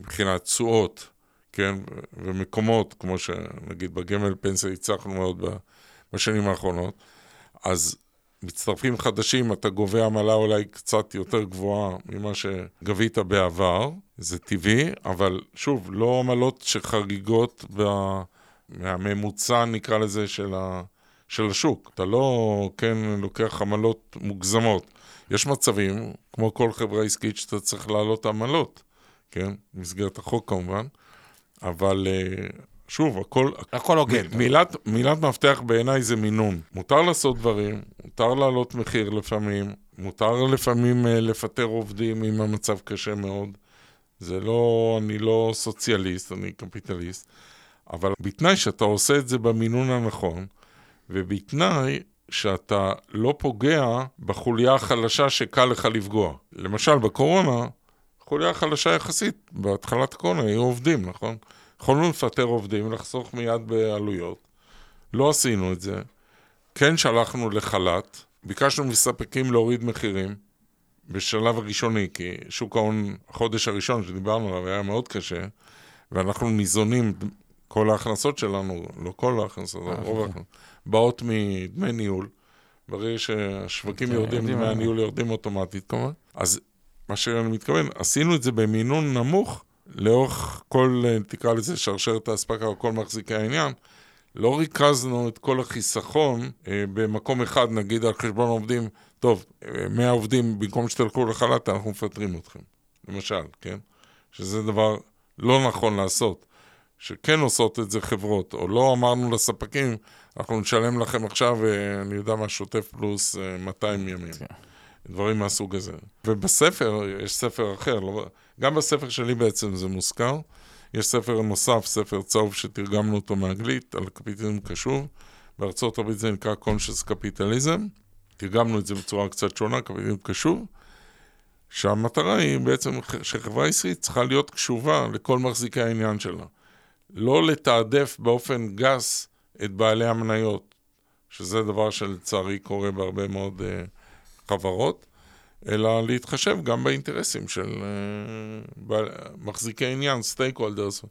מבחינת תשואות, כן, ומקומות, כמו שנגיד בגמל פנסיה הצלחנו מאוד בשנים האחרונות, אז מצטרפים חדשים, אתה גובה עמלה אולי קצת יותר גבוהה ממה שגבית בעבר, זה טבעי, אבל שוב, לא עמלות שחריגות ב... מהממוצע, נקרא לזה, של, ה... של השוק. אתה לא, כן, לוקח עמלות מוגזמות. יש מצבים, כמו כל חברה עסקית, שאתה צריך להעלות עמלות, כן? במסגרת החוק כמובן, אבל אה, שוב, הכל... הכל הוגן. מילת, מילת מפתח בעיניי זה מינון. מותר לעשות דברים, מותר להעלות מחיר לפעמים, מותר לפעמים uh, לפטר עובדים אם המצב קשה מאוד. זה לא, אני לא סוציאליסט, אני קפיטליסט, אבל בתנאי שאתה עושה את זה במינון הנכון, ובתנאי שאתה לא פוגע בחוליה החלשה שקל לך לפגוע. למשל, בקורונה, חוליה חלשה יחסית, בהתחלת הקורונה היו עובדים, נכון? יכולנו לפטר עובדים, לחסוך מיד בעלויות. לא עשינו את זה. כן שלחנו לחל"ת, ביקשנו מספקים להוריד מחירים בשלב הראשוני, כי שוק ההון, החודש הראשון שדיברנו עליו היה מאוד קשה, ואנחנו ניזונים, כל ההכנסות שלנו, לא כל ההכנסות, רוב אוקיי. ההכנסות, באות מדמי ניהול. ברגע שהשווקים יורדים, דמי הניהול יורדים אוטומטית כמובן. אז מה שאני מתכוון, עשינו את זה במינון נמוך, לאורך כל, אה, תקרא לזה, שרשרת האספקה או כל מחזיקי העניין, לא ריכזנו את כל החיסכון אה, במקום אחד, נגיד על חשבון עובדים, טוב, 100 אה, עובדים, במקום שתלכו לחל"ת, אנחנו מפטרים אתכם, למשל, כן? שזה דבר לא נכון לעשות. שכן עושות את זה חברות, או לא אמרנו לספקים, אנחנו נשלם לכם עכשיו, אה, אני יודע מה, שוטף פלוס 200 ימים. כן. דברים מהסוג הזה. ובספר, יש ספר אחר, לא, גם בספר שלי בעצם זה מוזכר. יש ספר נוסף, ספר צהוב שתרגמנו אותו מאנגלית, על קפיטליזם קשוב. בארצות הברית זה נקרא Conscious Capitalism. תרגמנו את זה בצורה קצת שונה, קפיטליזם קשוב. שהמטרה היא בעצם שחברה עסקית צריכה להיות קשובה לכל מחזיקי העניין שלה. לא לתעדף באופן גס את בעלי המניות, שזה דבר שלצערי קורה בהרבה מאוד uh, חברות, אלא להתחשב גם באינטרסים של uh, מחזיקי עניין, סטייק הולדרס,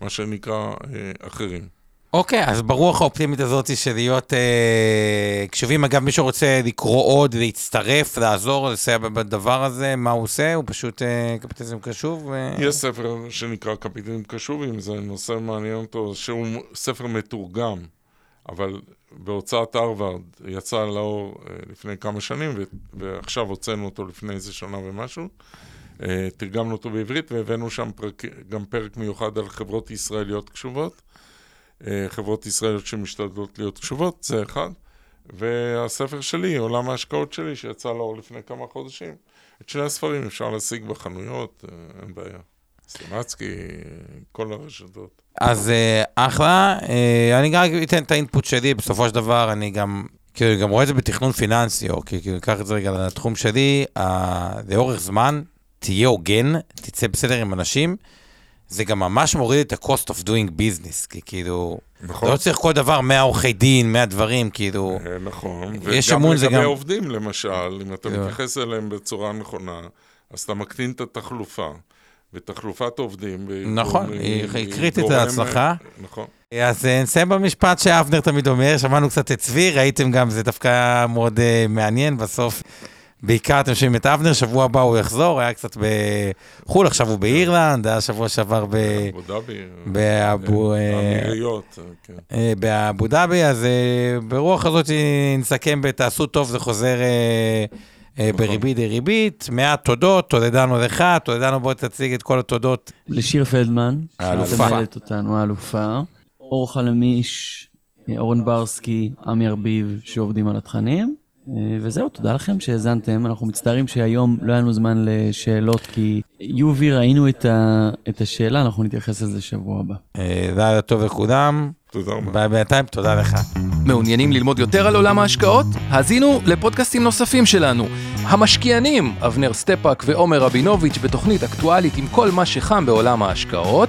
מה שנקרא uh, אחרים. אוקיי, okay, אז ברוח האופטימית הזאת של להיות אה, קשובים, אגב, מי שרוצה לקרוא עוד, להצטרף, לעזור, לסייע בדבר הזה, מה הוא עושה? הוא פשוט אה, קפיטליזם קשוב? ו... יש ספר שנקרא קפיטליזם קשוב, אם זה נושא מעניין אותו, שהוא ספר מתורגם, אבל בהוצאת הרווארד יצא לאור אה, לפני כמה שנים, ועכשיו הוצאנו אותו לפני איזה שנה ומשהו. אה, תרגמנו אותו בעברית והבאנו שם פרק, גם פרק מיוחד על חברות ישראליות קשובות. אה, חברות ישראליות שמשתדלות להיות קשובות, זה אחד. והספר שלי, עולם ההשקעות שלי, שיצא לאור לפני כמה חודשים. את שני הספרים אפשר להשיג בחנויות, אין בעיה. סטימצקי, כל הרשתות. אז אה, אחלה, אה, אני גם אתן את האינפוט שלי, בסופו של דבר אני גם, כאילו, גם רואה את זה בתכנון פיננסי, או כאילו, אקח את זה רגע לתחום שלי, לאורך זמן, תהיה הוגן, תצא בסדר עם אנשים. זה גם ממש מוריד את ה-cost of doing business, כי כאילו, נכון. לא צריך כל דבר 100 עורכי דין, 100 דברים, כאילו... אה, נכון, יש אמון זה גם... וגם לגבי עובדים, למשל, אם אתה מתייחס אליהם בצורה נכונה, אז אתה מקטין את התחלופה. ותחלופת עובדים. נכון, היא קריטית להצלחה. נכון. אז אה, נסיים במשפט שאבנר תמיד אומר, שמענו קצת את צבי, ראיתם גם, זה דווקא מאוד uh, מעניין, בסוף בעיקר אתם שומעים את אבנר, שבוע הבא הוא יחזור, היה קצת בחו"ל, עכשיו הוא באירלנד, היה שבוע שעבר ב... אבו דאבי. באבו... האמירויות, כן. באבו דאבי, אז ברוח הזאת נסכם ב"תעשו טוב", זה חוזר... נכון. בריבית דריבית, מעט תודות, תודדנו לך, תודדנו בוא תציג את כל התודות. לשיר פלדמן. שמנהלת אותנו, האלופה. אור חלמיש, אורן ברסקי, עמי ארביב, שעובדים על התכנים. וזהו, תודה לכם שהאזנתם. אנחנו מצטערים שהיום לא היה לנו זמן לשאלות, כי יובי, ראינו את, ה... את השאלה, אנחנו נתייחס לזה שבוע הבא. זה היה טוב לכולם. תודה רבה. בינתיים, תודה לך. מעוניינים ללמוד יותר על עולם ההשקעות? האזינו לפודקאסטים נוספים שלנו. המשקיענים, אבנר סטפק ועומר רבינוביץ' בתוכנית אקטואלית עם כל מה שחם בעולם ההשקעות.